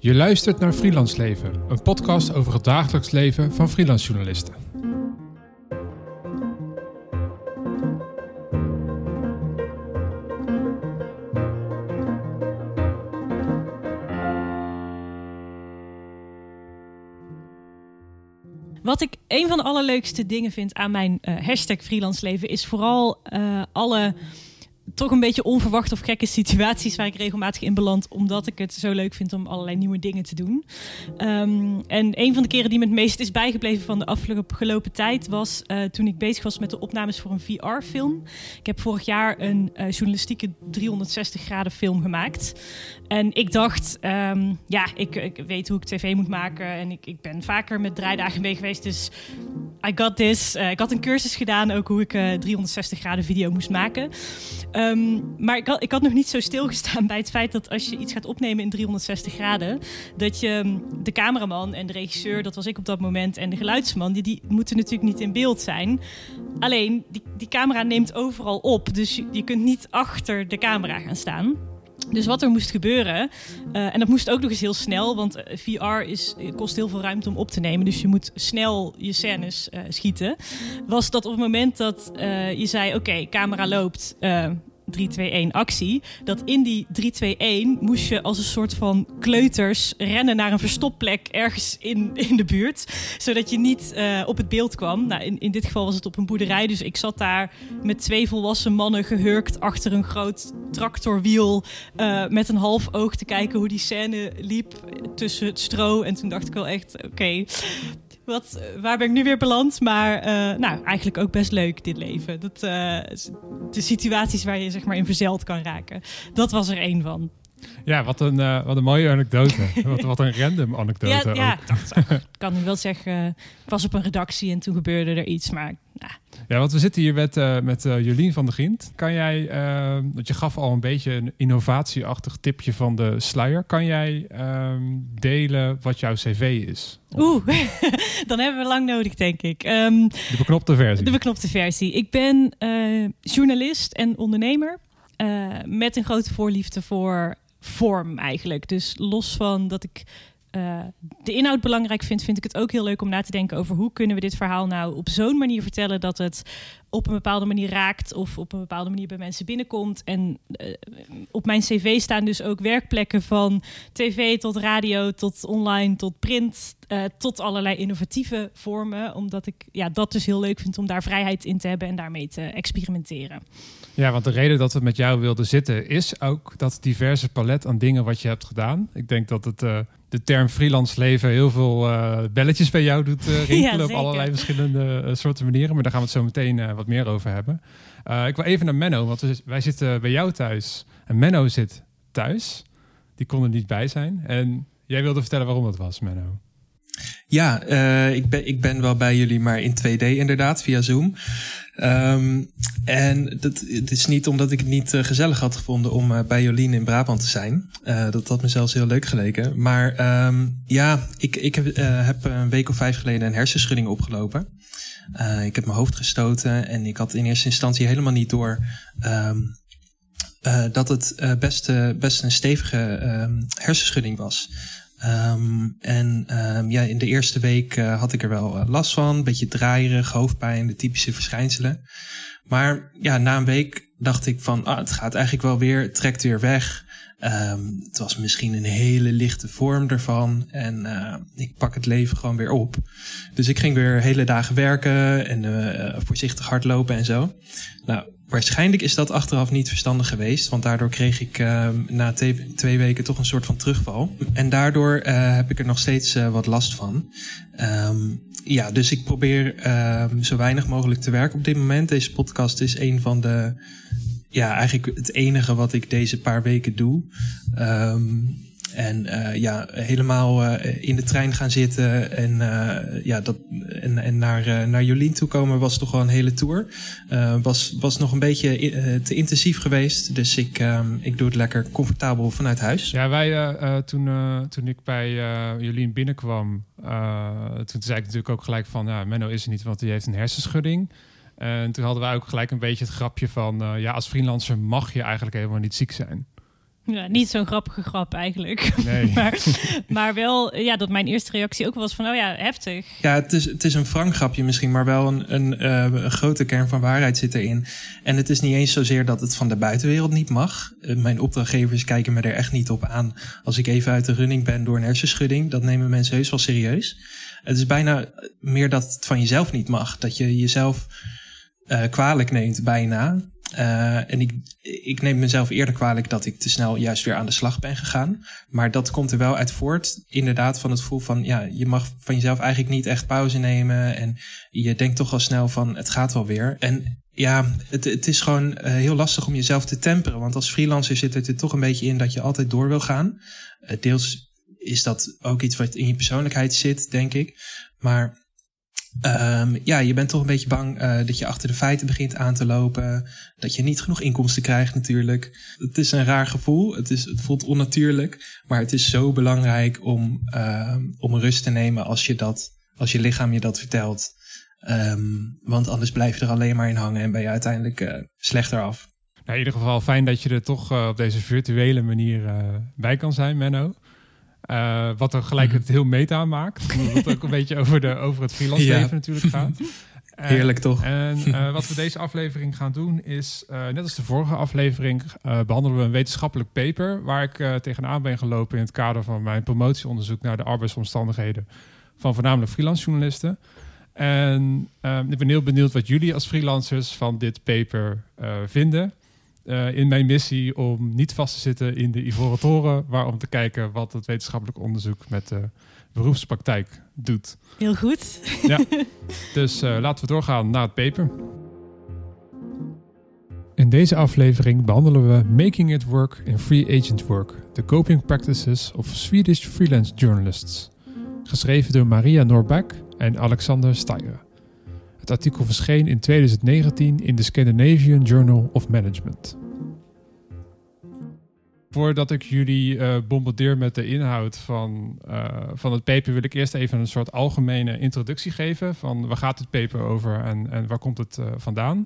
Je luistert naar Freelance Leven, een podcast over het dagelijks leven van freelance journalisten. Wat ik een van de allerleukste dingen vind aan mijn uh, hashtag freelance leven is vooral uh, alle toch een beetje onverwachte of gekke situaties waar ik regelmatig in beland, omdat ik het zo leuk vind om allerlei nieuwe dingen te doen. Um, en een van de keren die me het meest is bijgebleven van de afgelopen tijd was uh, toen ik bezig was met de opnames voor een VR-film. Ik heb vorig jaar een uh, journalistieke 360 graden film gemaakt. En ik dacht, um, ja, ik, ik, weet hoe ik tv moet maken en ik, ik ben vaker met draaidagen mee geweest, dus I got this. Uh, ik had een cursus gedaan ook hoe ik 360 graden video moest maken. Um, maar ik had, ik had nog niet zo stilgestaan bij het feit dat als je iets gaat opnemen in 360 graden, dat je ehm, de cameraman en de regisseur, dat was ik op dat moment, en de geluidsman, die, die moeten natuurlijk niet in beeld zijn. Alleen, die, die camera neemt overal op, dus je, kunt niet achter de camera gaan staan. Dus wat er moest gebeuren, uh, en dat moest ook nog eens heel snel, want uh, VR is, kost heel veel ruimte om op te nemen. Dus je moet snel je scènes schieten. Was dat op het moment dat je zei: Oké, camera loopt. 3, 2, 1 actie. Dat in die 3, 2, 1 moest je als een soort van kleuters rennen naar een verstopplek ergens in, in de buurt. Zodat je niet uh, op het beeld kwam. Nou, in, in dit geval was het op een boerderij. Dus ik zat daar met twee volwassen mannen gehurkt achter een groot tractorwiel. Uh, met een half oog te kijken hoe die scène liep tussen het stro. En toen dacht ik wel echt, oké. Wat, waar ben ik nu weer beland? Maar uh, nou, eigenlijk ook best leuk, dit leven. Dat, uh, de situaties waar je zeg maar in verzeild kan raken. Dat was er één van. Ja, wat een, uh, wat een mooie anekdote. wat, wat een random anekdote. Ja, ja ik kan nu wel zeggen, ik was op een redactie en toen gebeurde er iets. Maar nou. Ja, want we zitten hier met, uh, met uh, Jolien van der Gient. Kan jij, uh, want je gaf al een beetje een innovatieachtig tipje van de sluier. Kan jij uh, delen wat jouw cv is? Oeh, dan hebben we lang nodig, denk ik. Um, de beknopte versie. De beknopte versie. Ik ben journalist en ondernemer. met een grote voorliefde voor vorm eigenlijk. Dus los van dat ik uh, de inhoud belangrijk vind, vind ik het ook heel leuk om na te denken over hoe kunnen we dit verhaal nou op zo'n manier vertellen dat het op een bepaalde manier raakt of op een bepaalde manier bij mensen binnenkomt. En uh, op mijn cv staan dus ook werkplekken van tv tot radio tot online tot print uh, tot allerlei innovatieve vormen, omdat ik ja, dat dus heel leuk vind om daar vrijheid in te hebben en daarmee te experimenteren. Ja, want de reden dat we met jou wilden zitten is ook dat diverse palet aan dingen wat je hebt gedaan. Ik denk dat het de term freelance leven heel veel uh, belletjes bij jou doet uh, rinkelen ja, op allerlei verschillende soorten manieren. Maar daar gaan we het zo meteen wat meer over hebben. ik wil even naar Menno, want we, wij zitten bij jou thuis. En Menno zit thuis. Die kon er niet bij zijn. En jij wilde vertellen waarom dat was, Menno. Ja, uh, ik, ben, ik ben wel bij jullie, maar in 2D inderdaad, via Zoom. Um, en dat, het is niet omdat ik het niet uh, gezellig had gevonden om uh, bij Jolien in Brabant te zijn. dat had me zelfs heel leuk geleken. Maar um, ja, ik, ik heb, heb, een week of vijf geleden een hersenschudding opgelopen. ik heb mijn hoofd gestoten en ik had in eerste instantie helemaal niet door... Um, dat het best, best een stevige hersenschudding was. Um, en um, ja, in de eerste week uh, had ik er wel uh, last van. Een beetje draaierig, hoofdpijn, de typische verschijnselen. Maar ja, na een week dacht ik van, ah, het gaat eigenlijk wel weer, het trekt weer weg. Um, het was misschien een hele lichte vorm ervan. En uh, ik pak het leven gewoon weer op. Dus ik ging weer hele dagen werken en voorzichtig hardlopen en zo. Nou, Waarschijnlijk is dat achteraf niet verstandig geweest, want daardoor kreeg ik uh, na twee weken toch een soort van terugval. En daardoor uh, heb ik er nog steeds uh, wat last van. Um, ja, dus ik probeer ehm, zo weinig mogelijk te werken op dit moment. Deze podcast is een van de, ja, eigenlijk het enige wat ik deze paar weken doe. Um, en uh, ja, helemaal uh, in de trein gaan zitten en, uh, ja, dat, en, en naar, naar Jolien toe komen was toch wel een hele tour. was, was nog een beetje te intensief geweest. Dus ik, ik doe het lekker comfortabel vanuit huis. Ja, wij toen, toen ik bij Jolien binnenkwam, toen zei ik natuurlijk ook gelijk van, ja, Menno is er niet, want die heeft een hersenschudding. En toen hadden wij ook gelijk een beetje het grapje van, ja, als freelancer mag je eigenlijk helemaal niet ziek zijn. Ja, niet zo'n grappige grap eigenlijk. Nee. maar, maar wel, ja, dat mijn eerste reactie ook was van, oh ja, heftig. Ja, het is, het is een frank grapje misschien, maar wel een, een, uh, een, grote kern van waarheid zit erin. En het is niet eens zozeer dat het van de buitenwereld niet mag. Uh, mijn opdrachtgevers kijken me er echt niet op aan. Als ik even uit de running ben door een hersenschudding, dat nemen mensen heus wel serieus. Het is bijna meer dat het van jezelf niet mag. Dat je jezelf uh, kwalijk neemt, bijna. Uh, en ik, ik neem mezelf eerder kwalijk dat ik te snel juist weer aan de slag ben gegaan. Maar dat komt er wel uit voort, inderdaad, van het gevoel van, ja, je mag van jezelf eigenlijk niet echt pauze nemen. En je denkt toch al snel van, het gaat wel weer. En ja, het, het is gewoon uh, heel lastig om jezelf te temperen. Want als freelancer zit het er toch een beetje in dat je altijd door wil gaan. Uh, deels is dat ook iets wat in je persoonlijkheid zit, denk ik. Maar Um, ja, je bent toch een beetje bang uh, dat je achter de feiten begint aan te lopen. Dat je niet genoeg inkomsten krijgt natuurlijk. Het is een raar gevoel. Het, is, het voelt onnatuurlijk. Maar het is zo belangrijk om, uh, om rust te nemen als je, dat, als je lichaam je dat vertelt. Um, want anders blijf je er alleen maar in hangen en ben je uiteindelijk uh, slechter af. Nou, in ieder geval fijn dat je er toch uh, op deze virtuele manier bij kan zijn, Menno. Uh, wat er gelijk het heel meta maakt. Omdat het ook een beetje over, de, over het freelance leven natuurlijk gaat. Heerlijk toch? En uh, wat we deze aflevering gaan doen is, uh, net als de vorige aflevering, behandelen we een wetenschappelijk paper waar ik tegenaan ben gelopen in het kader van mijn promotieonderzoek naar de arbeidsomstandigheden van voornamelijk freelance journalisten. En ik ben heel benieuwd wat jullie als freelancers van dit paper vinden. Uh, in mijn missie om niet vast te zitten in de Ivoren Toren, maar om te kijken wat het wetenschappelijk onderzoek met de beroepspraktijk doet. Heel goed. Ja, dus uh, laten we doorgaan naar het paper. In deze aflevering behandelen we Making It Work in Free Agent Work, The Coping Practices of Swedish Freelance Journalists, geschreven door Maria Norbeck en Alexander Steiger. Het artikel verscheen in 2019 in de Scandinavian Journal of Management. Voordat ik jullie uh, bombardeer met de inhoud van, uh, van het paper, wil ik eerst even een soort algemene introductie geven van waar gaat het paper over en, en waar komt het uh, vandaan.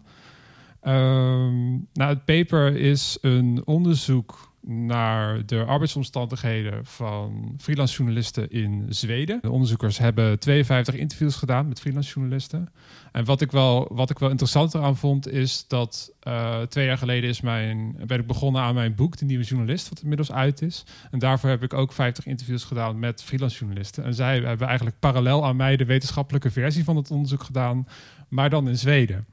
Um, nou, het paper is een onderzoek naar de arbeidsomstandigheden van freelance journalisten in Zweden. De onderzoekers hebben 52 interviews gedaan met freelance journalisten. En wat ik wel, wat ik wel interessant eraan vond, is dat uh, twee jaar geleden is mijn, ben ik begonnen aan mijn boek, De Nieuwe Journalist, wat inmiddels uit is. En daarvoor heb ik ook 50 interviews gedaan met freelance journalisten. En zij hebben eigenlijk parallel aan mij de wetenschappelijke versie van het onderzoek gedaan, maar dan in Zweden.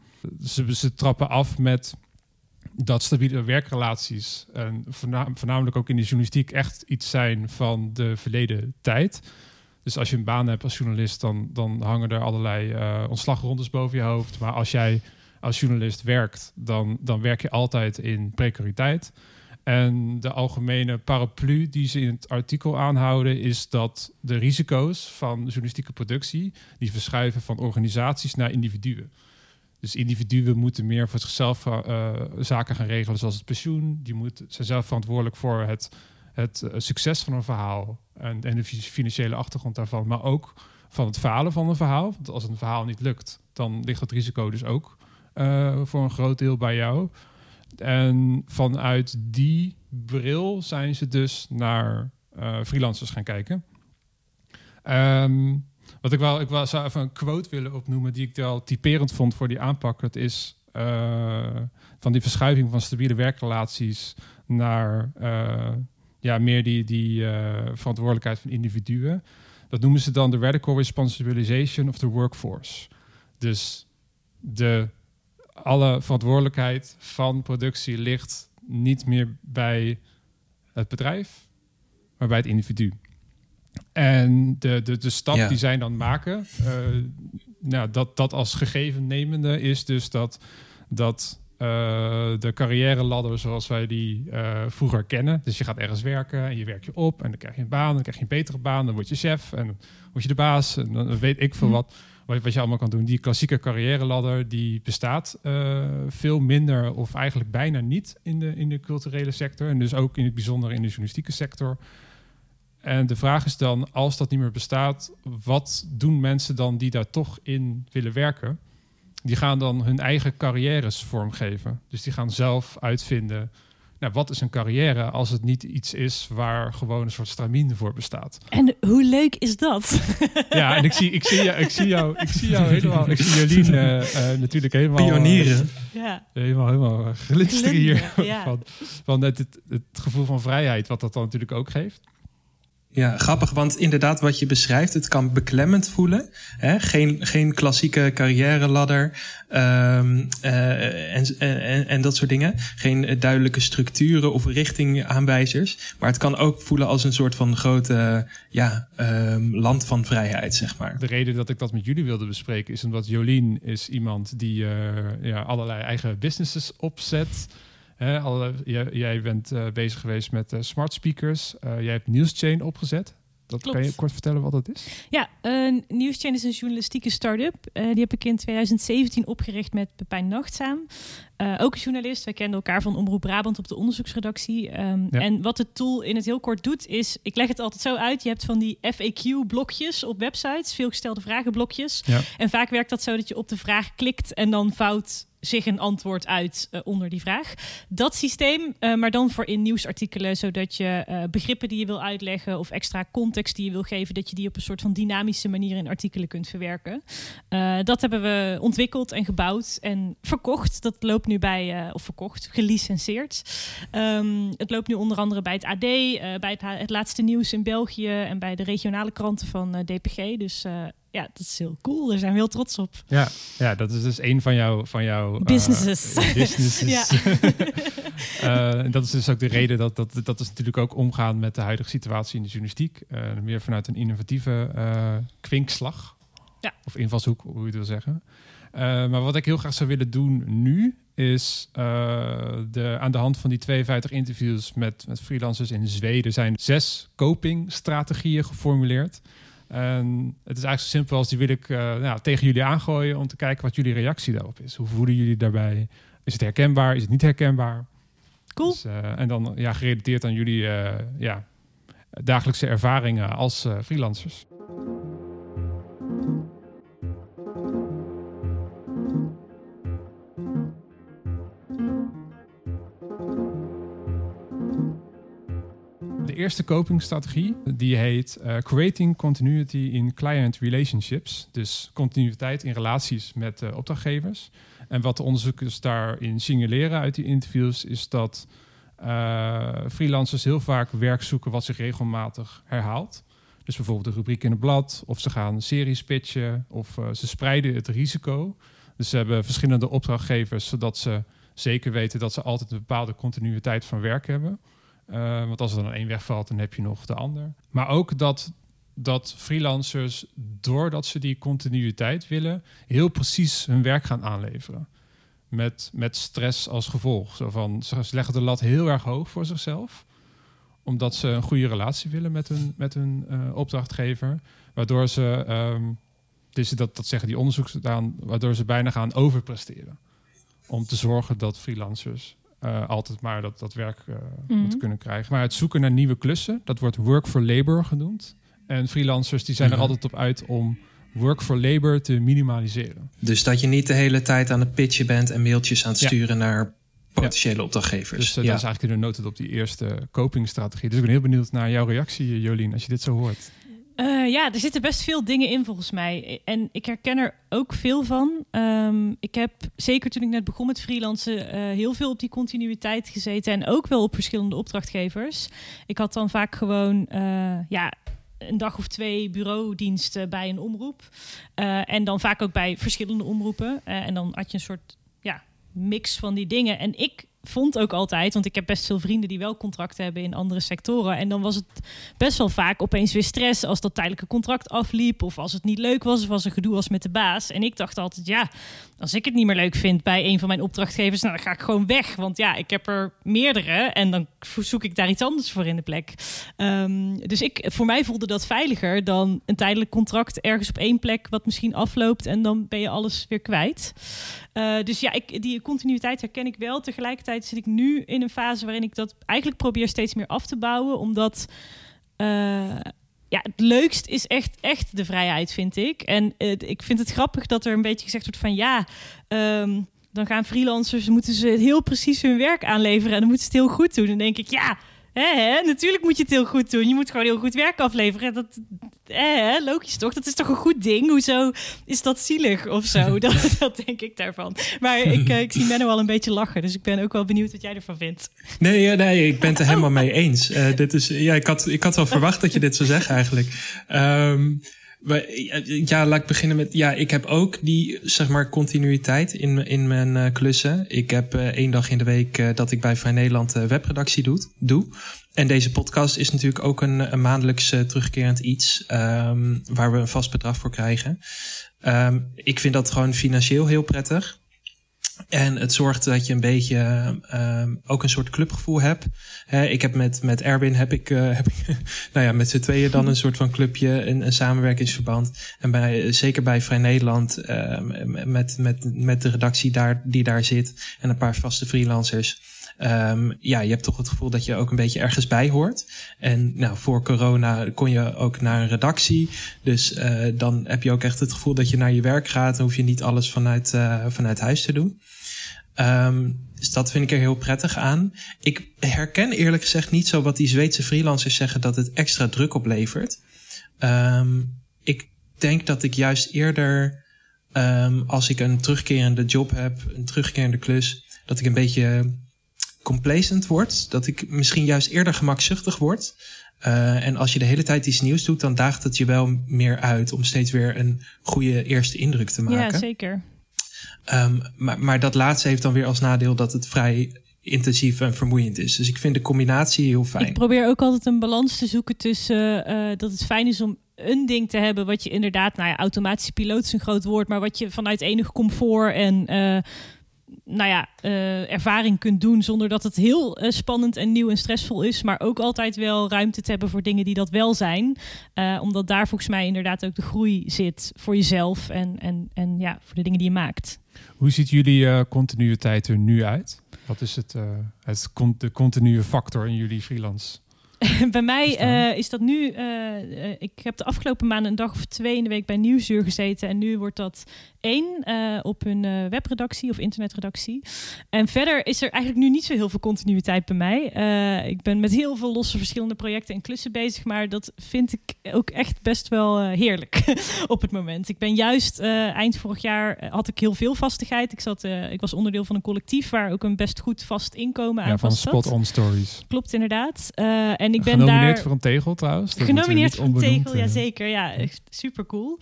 Ze, ze trappen af met dat stabiele werkrelaties, en voornamelijk ook in de journalistiek, echt iets zijn van de verleden tijd. Dus als je een baan hebt als journalist, dan, dan hangen er allerlei uh, ontslagrondes boven je hoofd. Maar als jij als journalist werkt, dan, dan werk je altijd in precariteit. En de algemene paraplu die ze in het artikel aanhouden, is dat de risico's van journalistieke productie, die verschuiven van organisaties naar individuen. Dus individuen moeten meer voor zichzelf uh, zaken gaan regelen, zoals het pensioen. Die moet, zijn zelf verantwoordelijk voor het, het uh, succes van een verhaal en, en, de financiële achtergrond daarvan. Maar ook van het falen van een verhaal. Want als een verhaal niet lukt, dan ligt het risico dus ook uh, voor een groot deel bij jou. En vanuit die bril zijn ze dus naar freelancers gaan kijken. Um, wat ik wel, ik wel zou even een quote willen opnoemen die ik wel typerend vond voor die aanpak. Dat is uh, van die verschuiving van stabiele werkrelaties naar uh, ja, meer die, die uh, verantwoordelijkheid van individuen. Dat noemen ze dan de radical responsibilization of the workforce. Dus de, alle verantwoordelijkheid van productie ligt niet meer bij het bedrijf, maar bij het individu. En de, de, de stap die zij dan maken, uh, nou, dat, dat als gegeven nemende is dus dat, dat uh, de carrière ladder zoals wij die uh, vroeger kennen. Dus je gaat ergens werken en je werkt je op en dan krijg je een baan, dan krijg je een betere baan, dan word je chef en dan word je de baas en dan weet ik veel mhm. wat, wat, wat je allemaal kan doen. Die klassieke carrière ladder die bestaat veel minder of eigenlijk bijna niet in de, in de culturele sector en dus ook in het bijzonder in de journalistieke sector. En de vraag is dan, als dat niet meer bestaat, wat doen mensen dan die daar toch in willen werken? Die gaan dan hun eigen carrières vormgeven. Dus die gaan zelf uitvinden nou, wat is een carrière als het niet iets is waar gewoon een soort stramien voor bestaat? En hoe leuk is dat? Ja, en ik zie, ik zie, jou, ik zie, jou, ik zie jou helemaal, ik zie Jolien uh, uh, natuurlijk helemaal... Pionieren. ja. Helemaal, helemaal glinsteren hier. Ja. Van, van het, het, het gevoel van vrijheid, wat dat dan natuurlijk ook geeft. Ja, grappig, want inderdaad wat je beschrijft, het kan beklemmend voelen. Hè? Geen, geen klassieke carrière ladder um, uh, en, en, en dat soort dingen. Geen duidelijke structuren of richtingaanwijzers. Maar het kan ook voelen als een soort van grote ja, um, land van vrijheid, zeg maar. De reden dat ik dat met jullie wilde bespreken is omdat Jolien is iemand die uh, ja, allerlei eigen businesses opzet... Hè, alle, jij, jij, bent uh, bezig geweest met uh, smart speakers. Jij hebt Newschain opgezet. Dat Klopt. kan je kort vertellen wat dat is? Ja, Newschain is een journalistieke start-up. Die heb ik in 2017 opgericht met Pepijn Nachtzaam. Uh, ook een journalist. Wij kenden elkaar van Omroep Brabant op de onderzoeksredactie. Um, ja. En wat de tool in het heel kort doet, is... Ik leg het altijd zo uit. Je hebt van die FAQ-blokjes op websites. Veelgestelde vragenblokjes. Ja. En vaak werkt dat zo dat je op de vraag klikt... en dan fout zich een antwoord uit uh, onder die vraag. Dat systeem, uh, maar dan voor in nieuwsartikelen, zodat je uh, begrippen die je wil uitleggen of extra context die je wil geven, dat je die op een soort van dynamische manier in artikelen kunt verwerken. dat hebben we ontwikkeld en gebouwd en verkocht. Dat loopt nu bij, of verkocht, gelicenseerd. Um, het loopt nu onder andere bij het AD, bij het, het, laatste nieuws in België en bij de regionale kranten van DPG. Dus ja, dat is heel cool. Daar zijn we heel trots op. Ja, ja dat is dus een van jouw, van jouw businesses. Uh, businesses. uh, dat is dus ook de reden dat, dat dat is natuurlijk ook omgaan met de huidige situatie in de journalistiek. Uh, meer vanuit een innovatieve kwinkslag. Ja. Of invalshoek, hoe je het wil zeggen. maar wat ik heel graag zou willen doen nu is de, aan de hand van die 52 interviews met, met freelancers in Zweden zijn zes copingstrategieën geformuleerd. En het is eigenlijk zo simpel als die wil ik uh, nou, tegen jullie aangooien om te kijken wat jullie reactie daarop is. Hoe voelen jullie daarbij? Is het herkenbaar? Is het niet herkenbaar? Cool. Dus, uh, en dan ja, gerelateerd aan jullie ja, dagelijkse ervaringen als freelancers. De eerste copingstrategie die heet uh, Creating Continuity in Client Relationships. Dus continuïteit in relaties met uh, opdrachtgevers. En wat de onderzoekers daarin signaleren uit die interviews is dat uh, freelancers heel vaak werk zoeken wat zich regelmatig herhaalt. Dus bijvoorbeeld een rubriek in een blad, of ze gaan series pitchen, of ze spreiden het risico. Dus ze hebben verschillende opdrachtgevers, zodat ze zeker weten dat ze altijd een bepaalde continuïteit van werk hebben. Uh, want als er dan één wegvalt, dan heb je nog de ander. Maar ook dat, dat freelancers, doordat ze die continuïteit willen, heel precies hun werk gaan aanleveren. Met, met stress als gevolg. Zo van, ze leggen de lat heel erg hoog voor zichzelf. Omdat ze een goede relatie willen met hun, met hun uh, opdrachtgever. Waardoor ze, um, dus dat, dat zeggen die onderzoekers waardoor ze bijna gaan overpresteren. Om te zorgen dat freelancers uh, altijd maar dat, dat werk uh, Mhm. moeten kunnen krijgen. Maar het zoeken naar nieuwe klussen, dat wordt work for labor genoemd. En freelancers die zijn Mhm. er altijd op uit om work for labor te minimaliseren. Dus dat je niet de hele tijd aan het pitchen bent en mailtjes aan het Ja. sturen naar potentiële opdrachtgevers. Dus uh, ja. dat is eigenlijk de noten op die eerste copingstrategie. Dus ik ben heel benieuwd naar jouw reactie, Jolien, als je dit zo hoort. Uh, ja, er zitten best veel dingen in volgens mij. En ik herken er ook veel van. Um, ik heb zeker toen ik net begon met freelancen uh, heel veel op die continuïteit gezeten. En ook wel op verschillende opdrachtgevers. Ik had dan vaak gewoon uh, ja, een dag of twee bureaudiensten bij een omroep. En dan vaak ook bij verschillende omroepen. En dan had je een soort ja, mix van die dingen. En ik vond ook altijd, want ik heb best veel vrienden die wel contracten hebben in andere sectoren. En dan was het best wel vaak opeens weer stress als dat tijdelijke contract afliep. Of als het niet leuk was, of als er gedoe was met de baas. En ik dacht altijd, ja, als ik het niet meer leuk vind bij een van mijn opdrachtgevers, nou, dan ga ik gewoon weg. Want ja, ik heb er meerdere en dan zoek ik daar iets anders voor in de plek. Um, dus ik, voor mij voelde dat veiliger dan een tijdelijk contract ergens op één plek wat misschien afloopt en dan ben je alles weer kwijt. Uh, dus ja, ik, die continuïteit herken ik wel. Tegelijkertijd zit ik nu in een fase waarin ik dat eigenlijk probeer steeds meer af te bouwen, omdat uh, ja, het leukst is echt, echt de vrijheid, vind ik. En uh, ik vind het grappig dat er een beetje gezegd wordt van ja, um, dan gaan freelancers, moeten ze heel precies hun werk aanleveren en dan moeten ze het heel goed doen. Dan denk ik, ja, hè, natuurlijk moet je het heel goed doen. Je moet gewoon heel goed werk afleveren. Dat, hè, logisch toch? Dat is toch een goed ding? Hoezo is dat zielig of zo? dat, dat denk ik daarvan. Maar ik, uh, ik zie Menno al een beetje lachen, dus ik ben ook wel benieuwd wat jij ervan vindt. Nee, nee ik ben het er helemaal mee eens. Uh, dit is, ja, ik, had, ik had wel verwacht dat je dit zou zeggen eigenlijk. Um, ja, laat ik beginnen met. Ja, ik heb ook die, zeg maar, continuïteit in, in mijn uh, klussen. Ik heb uh, één dag in de week uh, dat ik bij Vrij Nederland webredactie doe, doe. En deze podcast is natuurlijk ook een, een maandelijks terugkerend iets. Um, waar we een vast bedrag voor krijgen. Um, ik vind dat gewoon financieel heel prettig. En het zorgt dat je een beetje uh, ook een soort clubgevoel hebt. He, ik heb met, met Erwin heb ik, uh, heb nou ja, met z'n tweeën dan een soort van clubje, een, een samenwerkingsverband. En bij, zeker bij Vrij Nederland, uh, met, met, met de redactie daar, die daar zit en een paar vaste freelancers. Um, ja, je hebt toch het gevoel dat je ook een beetje ergens bij hoort. En nou, voor corona kon je ook naar een redactie. Dus uh, dan heb je ook echt het gevoel dat je naar je werk gaat. Dan hoef je niet alles vanuit, uh, vanuit huis te doen. Um, dus dat vind ik er heel prettig aan. Ik herken eerlijk gezegd niet zo wat die Zweedse freelancers zeggen dat het extra druk oplevert. Um, ik denk dat ik juist eerder, als ik een terugkerende job heb, een terugkerende klus, dat ik een beetje complacent word. Dat ik misschien juist eerder gemakzuchtig word. Uh, en als je de hele tijd iets nieuws doet, dan daagt het je wel meer uit om steeds weer een goede eerste indruk te maken. Ja, zeker. Um, maar, maar dat laatste heeft dan weer als nadeel dat het vrij intensief en vermoeiend is. Dus ik vind de combinatie heel fijn. Ik probeer ook altijd een balans te zoeken tussen uh, dat het fijn is om een ding te hebben wat je inderdaad, nou ja, automatische piloot is een groot woord, maar wat je vanuit enig comfort en uh, nou ja, uh, ervaring kunt doen zonder dat het heel uh, spannend en nieuw en stressvol is. Maar ook altijd wel ruimte te hebben voor dingen die dat wel zijn. Uh, omdat daar volgens mij inderdaad ook de groei zit voor jezelf en, en, en ja, voor de dingen die je maakt. Hoe ziet jullie continuïteit er nu uit? Wat is het, het de continue factor in jullie freelance? bij mij uh, is dat nu. Uh, ik heb de afgelopen maanden een dag of twee in de week bij Nieuwsuur gezeten. En nu wordt dat één uh, op hun webredactie of internetredactie. En verder is er eigenlijk nu niet zo heel veel continuïteit bij mij. ik ben met heel veel losse verschillende projecten en klussen bezig. Maar dat vind ik ook echt best wel heerlijk op het moment. Ik ben juist eind vorig jaar had ik heel veel vastigheid. Ik, zat, ik was onderdeel van een collectief waar ook een best goed vast inkomen ja, aan van Spot On Stories. Klopt inderdaad. en ik ben genomineerd daar... voor een tegel trouwens. Dat genomineerd voor een tegel, ja zeker. Ja, super cool.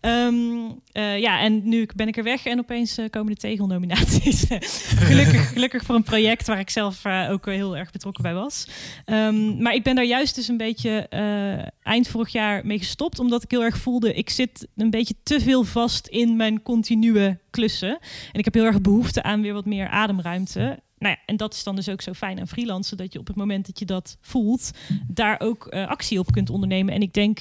Um, uh, ja, en nu ben ik er weg en opeens uh, komen de tegelnominaties. gelukkig, gelukkig voor een project waar ik zelf uh, ook heel erg betrokken bij was. Um, maar ik ben daar juist dus een beetje eind vorig jaar mee gestopt, omdat ik heel erg voelde, ik zit een beetje te veel vast in mijn continue klussen. En ik heb heel erg behoefte aan weer wat meer ademruimte nou ja, en dat is dan dus ook zo fijn aan freelancen, dat je op het moment dat je dat voelt, daar ook uh, actie op kunt ondernemen. En ik denk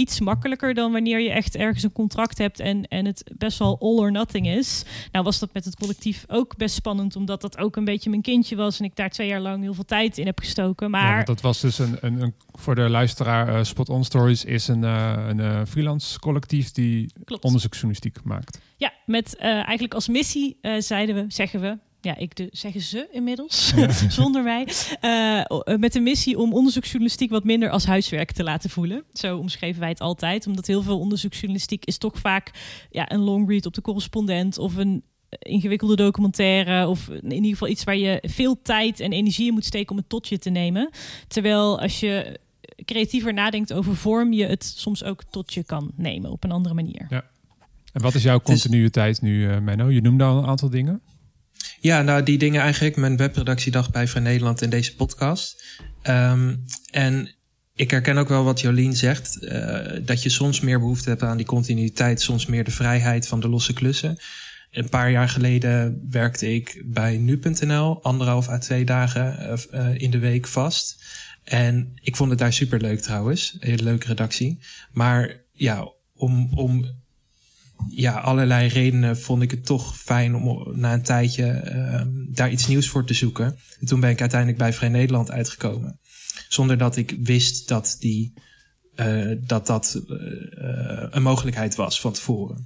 iets makkelijker dan wanneer je echt ergens een contract hebt en, en het best wel all or nothing is. Nou was dat met het collectief ook best spannend, omdat dat ook een beetje mijn kindje was en ik daar twee jaar lang heel veel tijd in heb gestoken. Maar ja, dat was dus een, een, een, voor de luisteraar, uh, Spot On Stories is een, uh, een uh, freelance collectief die Klopt. onderzoeksjournalistiek maakt. Ja, met eigenlijk als missie zeiden we, zeggen we, ja, ik de, zeggen ze inmiddels, ja. zonder mij, uh, met de missie om onderzoeksjournalistiek wat minder als huiswerk te laten voelen. Zo omschreven wij het altijd, omdat heel veel onderzoeksjournalistiek is toch vaak ja, een long read op de correspondent of een ingewikkelde documentaire of in ieder geval iets waar je veel tijd en energie in moet steken om het tot je te nemen. Terwijl als je creatiever nadenkt over vorm, je het soms ook tot je kan nemen op een andere manier. Ja. En wat is jouw continuïteit nu, uh, Menno? Je noemde al een aantal dingen. Ja, nou die dingen eigenlijk. Mijn webredactiedag bij Vrij Nederland in deze podcast. Um, en ik herken ook wel wat Jolien zegt. Uh, dat je soms meer behoefte hebt aan die continuïteit. Soms meer de vrijheid van de losse klussen. Een paar jaar geleden werkte ik bij nu.nl. Anderhalf à twee dagen uh, in de week vast. En ik vond het daar super leuk trouwens. Een hele leuke redactie. Maar ja, om, om ja, allerlei redenen vond ik het toch fijn om na een tijdje uh, daar iets nieuws voor te zoeken. En toen ben ik uiteindelijk bij Vrij Nederland uitgekomen. Zonder dat ik wist dat die, uh, dat, dat uh, een mogelijkheid was van tevoren.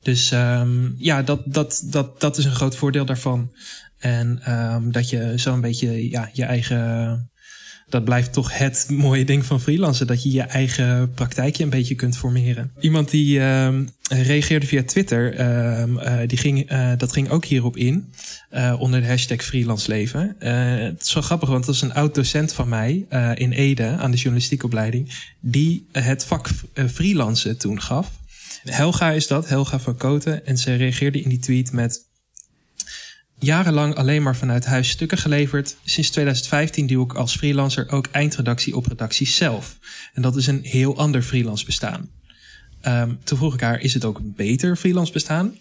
Dus ehm, ja, dat, dat, dat, dat is een groot voordeel daarvan. En um, dat je zo'n beetje ja, je eigen. Dat blijft toch het mooie ding van freelancen. Dat je je eigen praktijkje een beetje kunt formeren. Iemand die um, reageerde via Twitter. Uh, die ging, uh, dat ging ook hierop in. Uh, onder de hashtag freelance leven. het is wel grappig, want dat is een oud docent van mij. in Ede aan de journalistiekopleiding. Die het vak freelancen toen gaf. Helga is dat, Helga van Koten. En ze reageerde in die tweet met jarenlang alleen maar vanuit huis stukken geleverd. Sinds 2015 doe ik als freelancer ook eindredactie op redacties zelf. En dat is een heel ander freelance bestaan. Um, toen vroeg ik haar, is het ook beter freelance bestaan?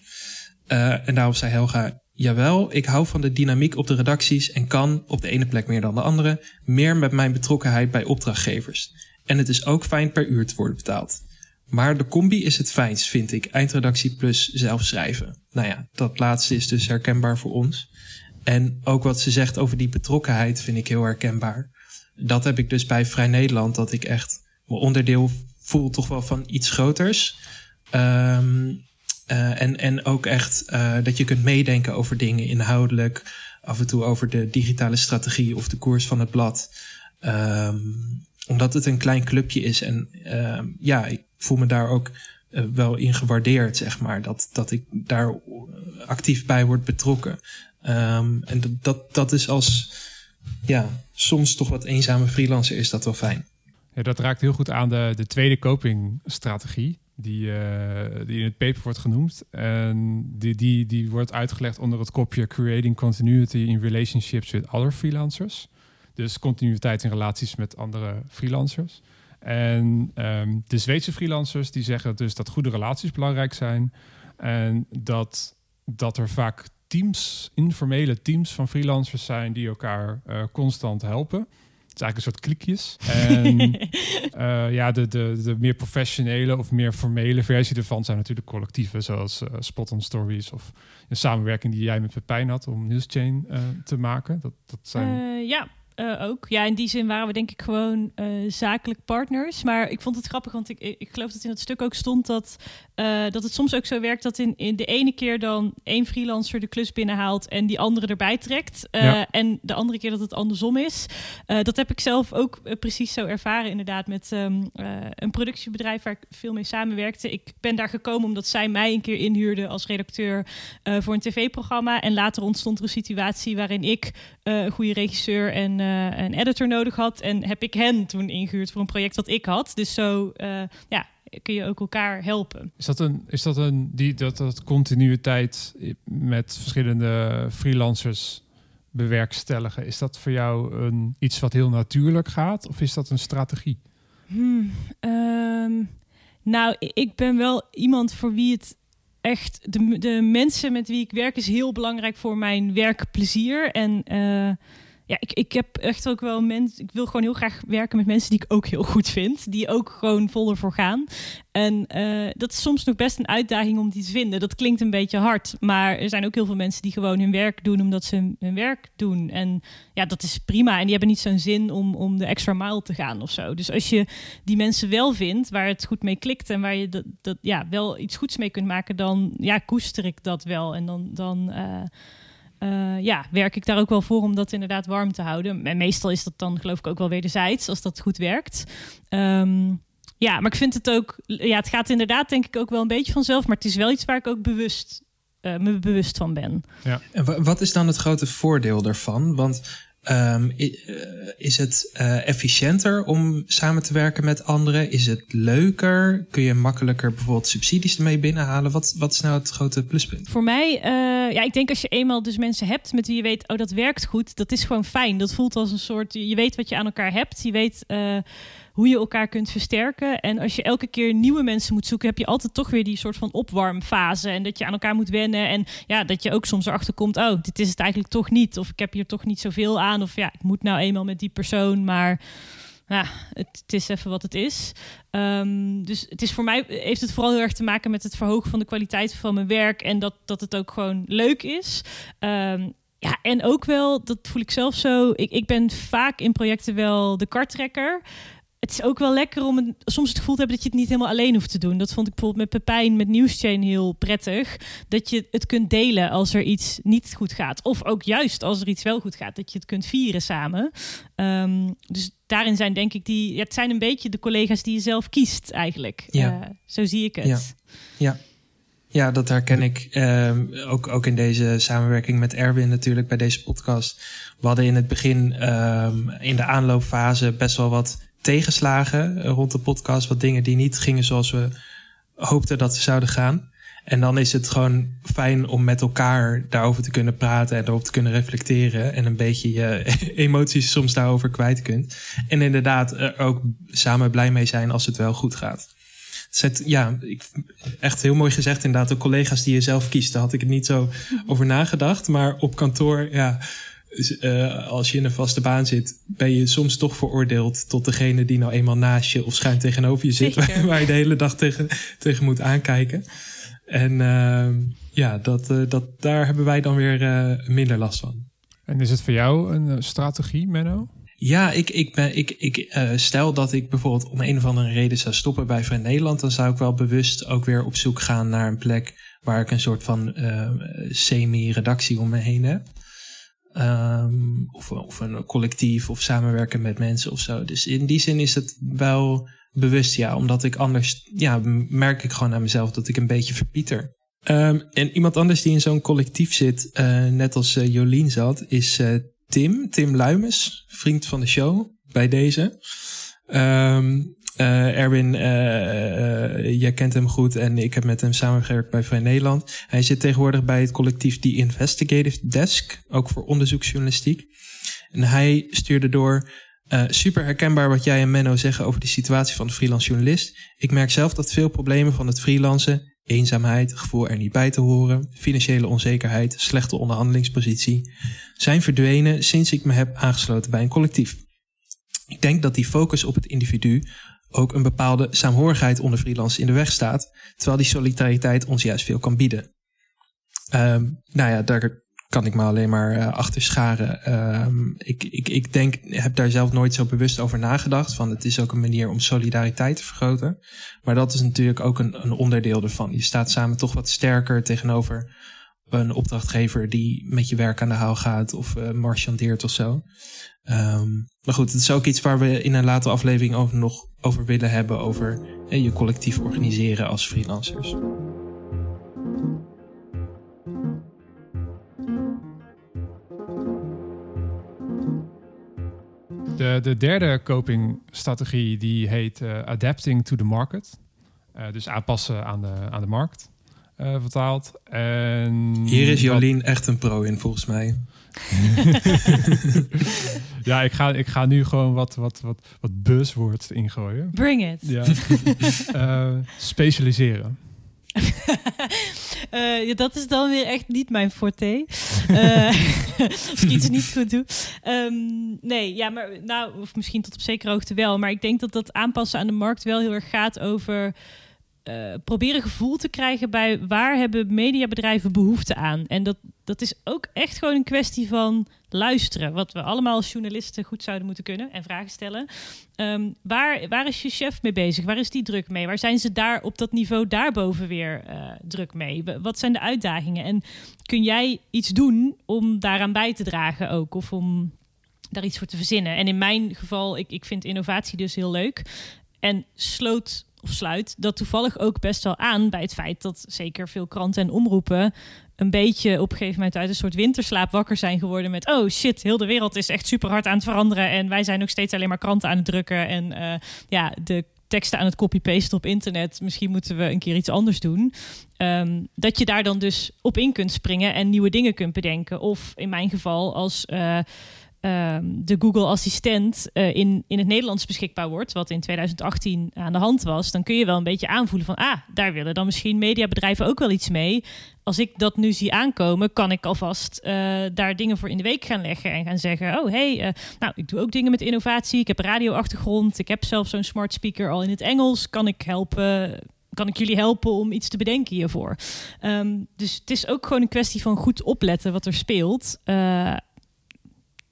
Uh, en daarop zei Helga, jawel, ik hou van de dynamiek op de redacties en kan, op de ene plek meer dan de andere, meer met mijn betrokkenheid bij opdrachtgevers. En het is ook fijn per uur te worden betaald. Maar de combi is het fijnst, vind ik. Eindredactie plus zelf schrijven. Nou ja, dat laatste is dus herkenbaar voor ons. En ook wat ze zegt over die betrokkenheid vind ik heel herkenbaar. Dat heb ik dus bij Vrij Nederland, dat ik echt mijn onderdeel voel toch wel van iets groters. Um, en, en ook echt uh, dat je kunt meedenken over dingen inhoudelijk. Af en toe over de digitale strategie of de koers van het blad. Um, omdat het een klein clubje is. En uh, ja, ik voel me daar ook uh, wel in gewaardeerd, zeg maar. Dat, dat ik daar actief bij word betrokken. Um, en dat, dat, dat is als ja, soms toch wat eenzame freelancer is dat wel fijn. Ja, dat raakt heel goed aan de, de tweede copingstrategie. Die, uh, die in het paper wordt genoemd. En die, die, die wordt uitgelegd onder het kopje Creating Continuity in Relationships with Other Freelancers. Dus continuïteit in relaties met andere freelancers. En um, de Zweedse freelancers die zeggen dus dat goede relaties belangrijk zijn. En dat, dat er vaak teams, informele teams van freelancers zijn die elkaar uh, constant helpen. Het is eigenlijk een soort klikjes. En uh, ja, de, de, de meer professionele of meer formele versie ervan zijn natuurlijk collectieven, zoals uh, Spot on Stories of een samenwerking die jij met Pepijn had om Newschain te maken. Dat, dat zijn... ja, uh, ook. Ja, in die zin waren we denk ik gewoon uh, zakelijk partners. Maar ik vond het grappig, want ik, ik geloof dat in het stuk ook stond dat, uh, dat het soms ook zo werkt dat in, in de ene keer dan één freelancer de klus binnenhaalt en die andere erbij trekt. Ja. En de andere keer dat het andersom is. dat heb ik zelf ook precies zo ervaren, inderdaad, met um, een productiebedrijf waar ik veel mee samenwerkte. Ik ben daar gekomen omdat zij mij een keer inhuurde als redacteur voor een tv-programma. En later ontstond er een situatie waarin ik een goede regisseur en een editor nodig had. En heb ik hen toen ingehuurd voor een project dat ik had. Dus zo ja, kun je ook elkaar helpen. Is dat een, is dat een die, dat, dat continuïteit met verschillende freelancers bewerkstelligen? Is dat voor jou een, iets wat heel natuurlijk gaat? Of is dat een strategie? Hmm, um, nou, ik ben wel iemand voor wie het echt de, de mensen met wie ik werk is heel belangrijk voor mijn werkplezier. En uh, ja, ik, ik heb echt ook wel mensen. Ik wil gewoon heel graag werken met mensen die ik ook heel goed vind. Die ook gewoon vol ervoor gaan. En uh, dat is soms nog best een uitdaging om die te vinden. Dat klinkt een beetje hard. Maar er zijn ook heel veel mensen die gewoon hun werk doen omdat ze hun werk doen. En ja, dat is prima. En die hebben niet zo'n zin om, om de extra mile te gaan of zo. Dus als je die mensen wel vindt waar het goed mee klikt en waar je dat, dat ja, wel iets goeds mee kunt maken, dan ja, koester ik dat wel. En dan. dan uh, uh, ja, werk ik daar ook wel voor om dat inderdaad warm te houden. En meestal is dat dan geloof ik ook wel wederzijds, als dat goed werkt. Um, ja, maar ik vind het ook, ja, het gaat inderdaad denk ik ook wel een beetje vanzelf, maar het is wel iets waar ik ook bewust, uh, me bewust van ben. Ja. En wat is dan het grote voordeel daarvan? Want Um, is het uh, efficiënter om samen te werken met anderen? Is het leuker? Kun je makkelijker bijvoorbeeld subsidies ermee binnenhalen? Wat, wat is nou het grote pluspunt? Voor mij, uh, ja, ik denk als je eenmaal dus mensen hebt met wie je weet, oh dat werkt goed, dat is gewoon fijn. Dat voelt als een soort, je weet wat je aan elkaar hebt. Je weet hoe je elkaar kunt versterken. En als je elke keer nieuwe mensen moet zoeken, heb je altijd toch weer die soort van opwarmfase. En dat je aan elkaar moet wennen. En ja, dat je ook soms erachter komt, oh, dit is het eigenlijk toch niet. Of ik heb hier toch niet zoveel aan. Of ja, ik moet nou eenmaal met die persoon, maar ja, het, is even wat het is. Um, dus het is voor mij heeft het vooral heel erg te maken met het verhogen van de kwaliteit van mijn werk en dat, dat het ook gewoon leuk is. Um, ja, en ook wel, dat voel ik zelf zo. Ik, ik ben vaak in projecten wel de karttrekker. Het is ook wel lekker om een, soms het gevoel te hebben dat je het niet helemaal alleen hoeft te doen. Dat vond ik bijvoorbeeld met Pepijn met Newschain heel prettig. Dat je het kunt delen als er iets niet goed gaat. Of ook juist als er iets wel goed gaat. Dat je het kunt vieren samen. Ehm, dus daarin zijn denk ik die... het zijn een beetje de collega's die je zelf kiest eigenlijk. Ja. Uh, zo zie ik het. Ja. ja. Ja, dat herken ik um, ook, ook in deze samenwerking met Erwin natuurlijk bij deze podcast. We hadden in het begin um, in de aanloopfase best wel wat tegenslagen rond de podcast. Wat dingen die niet gingen zoals we hoopten dat ze zouden gaan. En dan is het gewoon fijn om met elkaar daarover te kunnen praten en erop te kunnen reflecteren. En een beetje je emoties soms daarover kwijt kunt. En inderdaad er ook samen blij mee zijn als het wel goed gaat. Ja, ik, echt heel mooi gezegd inderdaad. De collega's die je zelf kiest, daar had ik het niet zo over nagedacht. Maar op kantoor, ja, uh, als je in een vaste baan zit, ben je soms toch veroordeeld tot degene die nou eenmaal naast je of schuin tegenover je zit, waar, waar, je de hele dag tegen, tegen moet aankijken. En uh, ja, dat, uh, dat, daar hebben wij dan weer minder last van. En is het voor jou een strategie, Menno? Ja, ik, ik, ben, ik, ik stel dat ik bijvoorbeeld om een of andere reden zou stoppen bij Vrij Nederland, dan zou ik wel bewust ook weer op zoek gaan naar een plek waar ik een soort van semi-redactie om me heen heb. Um, of, of een collectief of samenwerken met mensen of zo. Dus in die zin is het wel bewust, ja. Omdat ik anders, ja, merk ik gewoon aan mezelf dat ik een beetje verpieter. Um, en iemand anders die in zo'n collectief zit, uh, net als uh, Jolien zat, is uh, Tim. Tim Luimes, vriend van de show bij deze. Um, uh, Erwin, uh, jij kent hem goed en ik heb met hem samengewerkt bij Vrij Nederland. Hij zit tegenwoordig bij het collectief The Investigative Desk, ook voor onderzoeksjournalistiek. En hij stuurde door, super herkenbaar wat jij en Menno zeggen over de situatie van de freelance journalist. Ik merk zelf dat veel problemen van het freelancen, eenzaamheid, gevoel er niet bij te horen, financiële onzekerheid, slechte onderhandelingspositie, zijn verdwenen sinds ik me heb aangesloten bij een collectief. Ik denk dat die focus op het individu ook een bepaalde saamhorigheid onder freelancers in de weg staat, terwijl die solidariteit ons juist veel kan bieden. Um, nou ja, daar kan ik me alleen maar uh, achter scharen. Um, ik, ik, ik denk, heb daar zelf nooit zo bewust over nagedacht. Van het is ook een manier om solidariteit te vergroten. Maar dat is natuurlijk ook een, een onderdeel ervan. Je staat samen toch wat sterker tegenover een opdrachtgever die met je werk aan de haal gaat of uh, marchandeert of zo. Um, maar goed, het is ook iets waar we in een latere aflevering over nog over willen hebben. Over je collectief organiseren als freelancers. De, de derde copingstrategie die heet uh, adapting to the market. Uh, dus aanpassen aan de, aan de markt, uh, vertaald. En Hier is Jolien echt een pro in, volgens mij. ja, ik ga, ik ga nu gewoon wat, wat, wat, wat buzzwords ingooien. Bring it. Ja. uh, specialiseren. uh, dat is dan weer echt niet mijn forte. Uh, als ik iets niet goed doe. Um, nee, ja, maar nou, of misschien tot op zekere hoogte wel. Maar ik denk dat dat aanpassen aan de markt wel heel erg gaat over uh, proberen gevoel te krijgen bij waar hebben mediabedrijven behoefte aan. En dat, dat is ook echt gewoon een kwestie van luisteren. Wat we allemaal als journalisten goed zouden moeten kunnen en vragen stellen. Um, waar, waar is je chef mee bezig? Waar is die druk mee? Waar zijn ze daar op dat niveau daarboven weer uh, druk mee? Wat zijn de uitdagingen? En kun jij iets doen om daaraan bij te dragen ook? Of om daar iets voor te verzinnen? En in mijn geval, ik, ik vind innovatie dus heel leuk. En sloot of sluit dat toevallig ook best wel aan bij het feit dat zeker veel kranten en omroepen een beetje op een gegeven moment uit een soort winterslaap wakker zijn geworden met oh shit, heel de wereld is echt super hard aan het veranderen en wij zijn nog steeds alleen maar kranten aan het drukken en uh, ja, de teksten aan het copy-pasten op internet. Misschien moeten we een keer iets anders doen. Um, dat je daar dan dus op in kunt springen en nieuwe dingen kunt bedenken. Of in mijn geval als uh, Ehm, de Google Assistent uh, in, in het Nederlands beschikbaar wordt, wat in 2018 aan de hand was, dan kun je wel een beetje aanvoelen van, ah, daar willen dan misschien mediabedrijven ook wel iets mee. Als ik dat nu zie aankomen, kan ik alvast uh, daar dingen voor in de week gaan leggen en gaan zeggen, oh hey, uh, nou, ik doe ook dingen met innovatie, ik heb radioachtergrond, ik heb zelf zo'n smart speaker al in het Engels, kan ik helpen kan ik jullie helpen om iets te bedenken hiervoor. Um, dus het is ook gewoon een kwestie van goed opletten wat er speelt.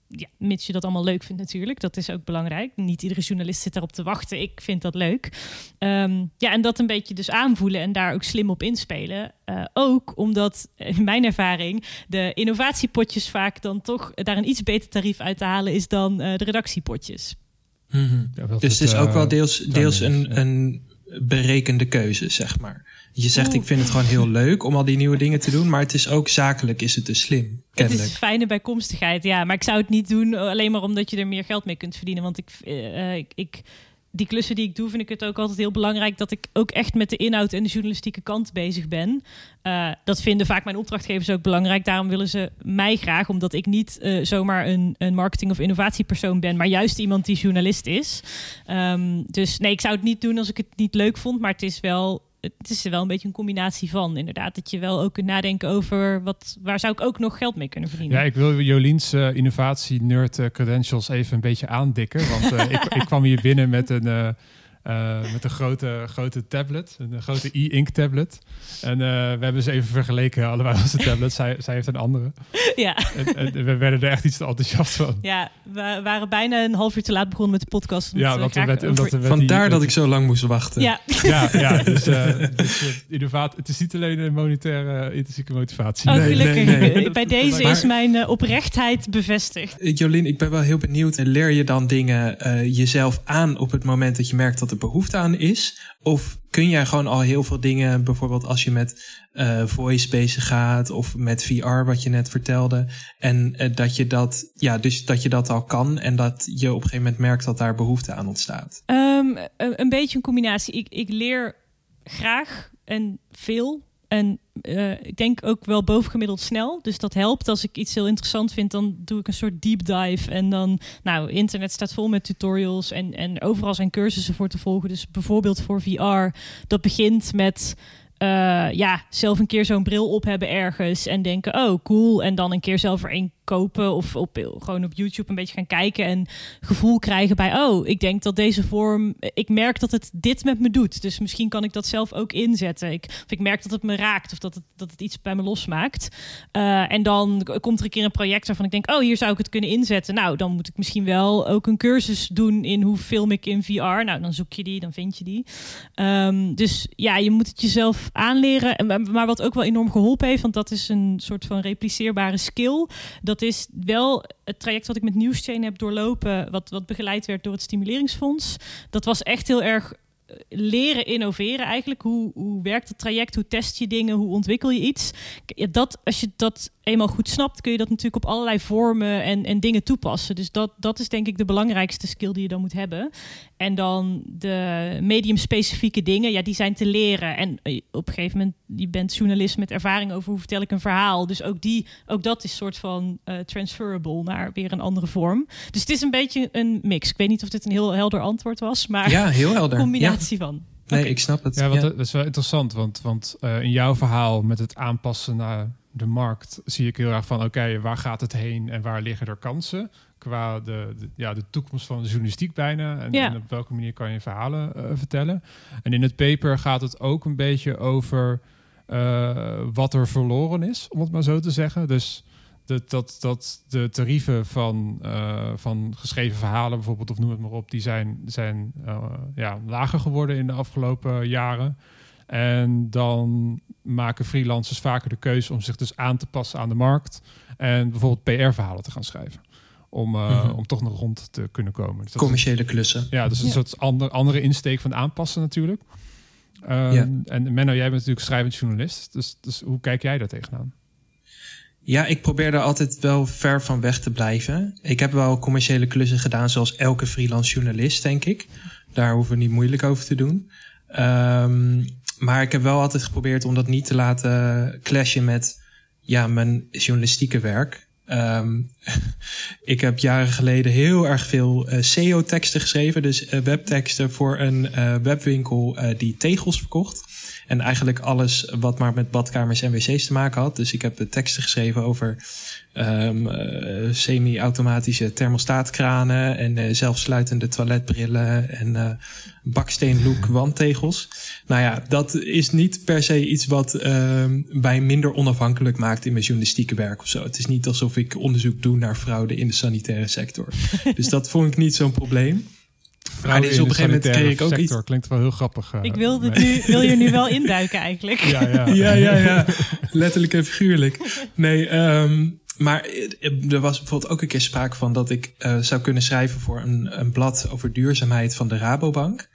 Ja, mits je dat allemaal leuk vindt natuurlijk. Dat is ook belangrijk. Niet iedere journalist zit daarop te wachten. Ik vind dat leuk. Ehm, ja, en dat een beetje dus aanvoelen en daar ook slim op inspelen. Uh, ook omdat, in mijn ervaring, de innovatiepotjes vaak dan toch daar een iets beter tarief uit te halen is dan uh, de redactiepotjes. Mm -hmm. ja, dus het is ook wel deels, deels een, een berekende keuze, zeg maar. Je zegt, ik vind het gewoon heel leuk om al die nieuwe dingen te doen, maar het is ook zakelijk, is het dus slim. Kennelijk. Het is fijne bijkomstigheid, ja. Maar ik zou het niet doen alleen maar omdat je er meer geld mee kunt verdienen. Want ik, uh, ik, ik die klussen die ik doe, vind ik het ook altijd heel belangrijk dat ik ook echt met de inhoud en de journalistieke kant bezig ben. Uh, dat vinden vaak mijn opdrachtgevers ook belangrijk. Daarom willen ze mij graag, omdat ik niet uh, zomaar een, een marketing- of innovatiepersoon ben, maar juist iemand die journalist is. Um, dus nee, ik zou het niet doen als ik het niet leuk vond, maar het is wel het is er wel een beetje een combinatie van. Inderdaad, dat je wel ook kunt nadenken over wat, waar zou ik ook nog geld mee kunnen verdienen. Ja, ik wil Joliens uh, innovatie nerd uh, credentials even een beetje aandikken. Want uh, ik, ik, kwam hier binnen met een met een grote, grote tablet, een grote e-ink tablet. En we hebben ze even vergeleken, allebei onze tablets. zij, zij heeft een andere. Ja. En, en, we werden er echt iets te enthousiast van. Ja, we waren bijna een half uur te laat begonnen met de podcast. Ja, want we met, omdat we Vandaar die, dat ik zo lang moest wachten. Ja, ja, ja dus, uh, dus innovaat, het is niet alleen een monetaire intrinsieke motivatie. Oh, nee, gelukkig. Nee, nee. Bij deze maar, is mijn oprechtheid bevestigd. Jolien, ik ben wel heel benieuwd. Leer je dan dingen jezelf aan op het moment dat je merkt dat er behoefte aan is? Of kun jij gewoon al heel veel dingen, bijvoorbeeld als je met uh, voice bezig gaat of met VR, wat je net vertelde, en uh, dat je dat, ja, dus dat je dat al kan en dat je op een gegeven moment merkt dat daar behoefte aan ontstaat? Um, een, een beetje een combinatie. Ik, ik leer graag en veel en uh, ik denk ook wel bovengemiddeld snel. Dus dat helpt. Als ik iets heel interessant vind, dan doe ik een soort deep dive. En dan, nou, internet staat vol met tutorials. En, en overal zijn cursussen voor te volgen. Dus bijvoorbeeld voor VR. Dat begint met uh, ja, zelf een keer zo'n bril op hebben ergens en denken, oh cool, en dan een keer zelf er een kopen of op, gewoon op YouTube een beetje gaan kijken en gevoel krijgen bij, oh, ik denk dat deze vorm, ik merk dat het dit met me doet, dus misschien kan ik dat zelf ook inzetten. Ik, of ik merk dat het me raakt of dat het, dat het iets bij me losmaakt. Uh, en dan komt er een keer een project waarvan ik denk, oh, hier zou ik het kunnen inzetten. Nou, dan moet ik misschien wel ook een cursus doen in hoe film ik in VR. Nou, dan zoek je die, dan vind je die. Um, dus ja, je moet het jezelf aanleren. Maar wat ook wel enorm geholpen heeft, want dat is een soort van repliceerbare skill. Dat is wel het traject wat ik met Newschain heb doorlopen, wat, wat begeleid werd door het Stimuleringsfonds. Dat was echt heel erg leren innoveren eigenlijk. Hoe, hoe werkt het traject? Hoe test je dingen? Hoe ontwikkel je iets? Dat, als je dat eenmaal goed snapt, kun je dat natuurlijk op allerlei vormen en, en dingen toepassen. Dus dat, dat is denk ik de belangrijkste skill die je dan moet hebben. En dan de medium-specifieke dingen, ja, die zijn te leren. En eh, op een gegeven moment, je bent journalist met ervaring over hoe vertel ik een verhaal. Dus ook, die, ook dat is soort van uh, transferable naar weer een andere vorm. Dus het is een beetje een mix. Ik weet niet of dit een heel helder antwoord was, maar ja, heel helder. combinatie van. Nee, ik snap het. Ja, want dat is wel interessant, want, want uh, in jouw verhaal met het aanpassen naar de markt zie ik heel erg van, oké, waar gaat het heen en waar liggen er kansen? Qua de, de ja, de toekomst van de journalistiek bijna. En, ja. en op welke manier kan je verhalen uh, vertellen. En in het paper gaat het ook een beetje over uh, wat er verloren is, om het maar zo te zeggen. Dus dat, dat, dat de tarieven van, uh, van geschreven verhalen bijvoorbeeld, of noem het maar op, die zijn, zijn ja, lager geworden in de afgelopen jaren. En dan maken freelancers vaker de keuze om zich dus aan te passen aan de markt. En bijvoorbeeld PR-verhalen te gaan schrijven. Om, uh, mm -hmm. om toch nog rond te kunnen komen. Dus Commerciële klussen. Ja, dus een ja. soort ander, andere insteek van aanpassen natuurlijk. Um, ja. En Menno, jij bent natuurlijk schrijvend journalist. Dus, dus hoe kijk jij daar tegenaan? Ja, ik probeer er altijd wel ver van weg te blijven. Ik heb wel commerciële klussen gedaan, zoals elke freelance journalist, denk ik. Daar hoeven we niet moeilijk over te doen. Um, maar ik heb wel altijd geprobeerd om dat niet te laten clashen met ja, mijn journalistieke werk. Um, ik heb jaren geleden heel erg veel uh, SEO-teksten geschreven. Dus uh, webteksten voor een uh, webwinkel die tegels verkocht. En eigenlijk alles wat maar met badkamers en wc's te maken had. Dus ik heb de teksten geschreven over um, semi-automatische thermostaatkranen en zelfsluitende toiletbrillen en baksteenlook wandtegels. Nou ja, dat is niet per se iets wat um, mij minder onafhankelijk maakt in mijn journalistieke werk of zo. Het is niet alsof ik onderzoek doe naar fraude in de sanitaire sector. dus dat vond ik niet zo'n probleem. Maar dus op een gegeven moment kreeg ik ook sector. iets. Klinkt wel heel grappig. Uh, ik wil, nu, wil je nu wel induiken eigenlijk. Ja, ja, ja, ja, ja. letterlijk en figuurlijk. Nee, um, maar er was bijvoorbeeld ook een keer sprake van dat ik uh, zou kunnen schrijven voor een, een blad over duurzaamheid van de Rabobank.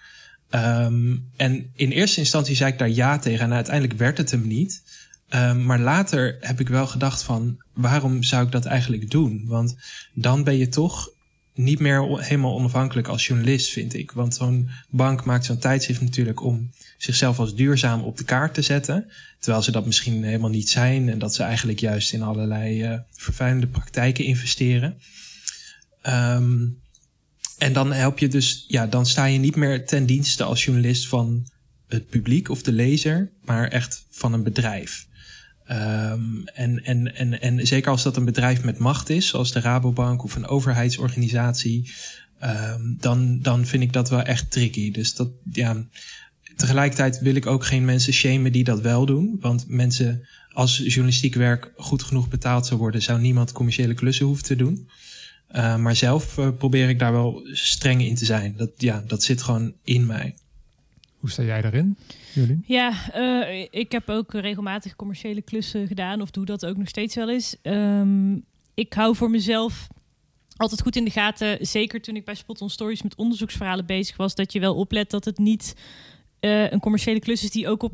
Um, en in eerste instantie zei ik daar ja tegen en uiteindelijk werd het hem niet. Um, maar later heb ik wel gedacht van waarom zou ik dat eigenlijk doen? Want dan ben je toch niet meer helemaal onafhankelijk als journalist, vind ik. Want zo'n bank maakt zo'n tijdschrift natuurlijk om zichzelf als duurzaam op de kaart te zetten. Terwijl ze dat misschien helemaal niet zijn en dat ze eigenlijk juist in allerlei uh, vervuilende praktijken investeren. Um, en dan help je dus, ja, dan sta je niet meer ten dienste als journalist van het publiek of de lezer, maar echt van een bedrijf. Um, en, en, en, en zeker als dat een bedrijf met macht is, zoals de Rabobank of een overheidsorganisatie, um, dan, dan vind ik dat wel echt tricky. Dus dat, ja, tegelijkertijd wil ik ook geen mensen shamen die dat wel doen. Want mensen, als journalistiek werk goed genoeg betaald zou worden, zou niemand commerciële klussen hoeven te doen. Uh, maar zelf uh, probeer ik daar wel streng in te zijn. Dat, ja, dat zit gewoon in mij. Hoe sta jij daarin? Jullie? Ja, uh, ik heb ook regelmatig commerciële klussen gedaan, of doe dat ook nog steeds wel eens. Um, ik hou voor mezelf altijd goed in de gaten, zeker toen ik bij Spot on Stories met onderzoeksverhalen bezig was, dat je wel oplet dat het niet uh, een commerciële klus is die ook op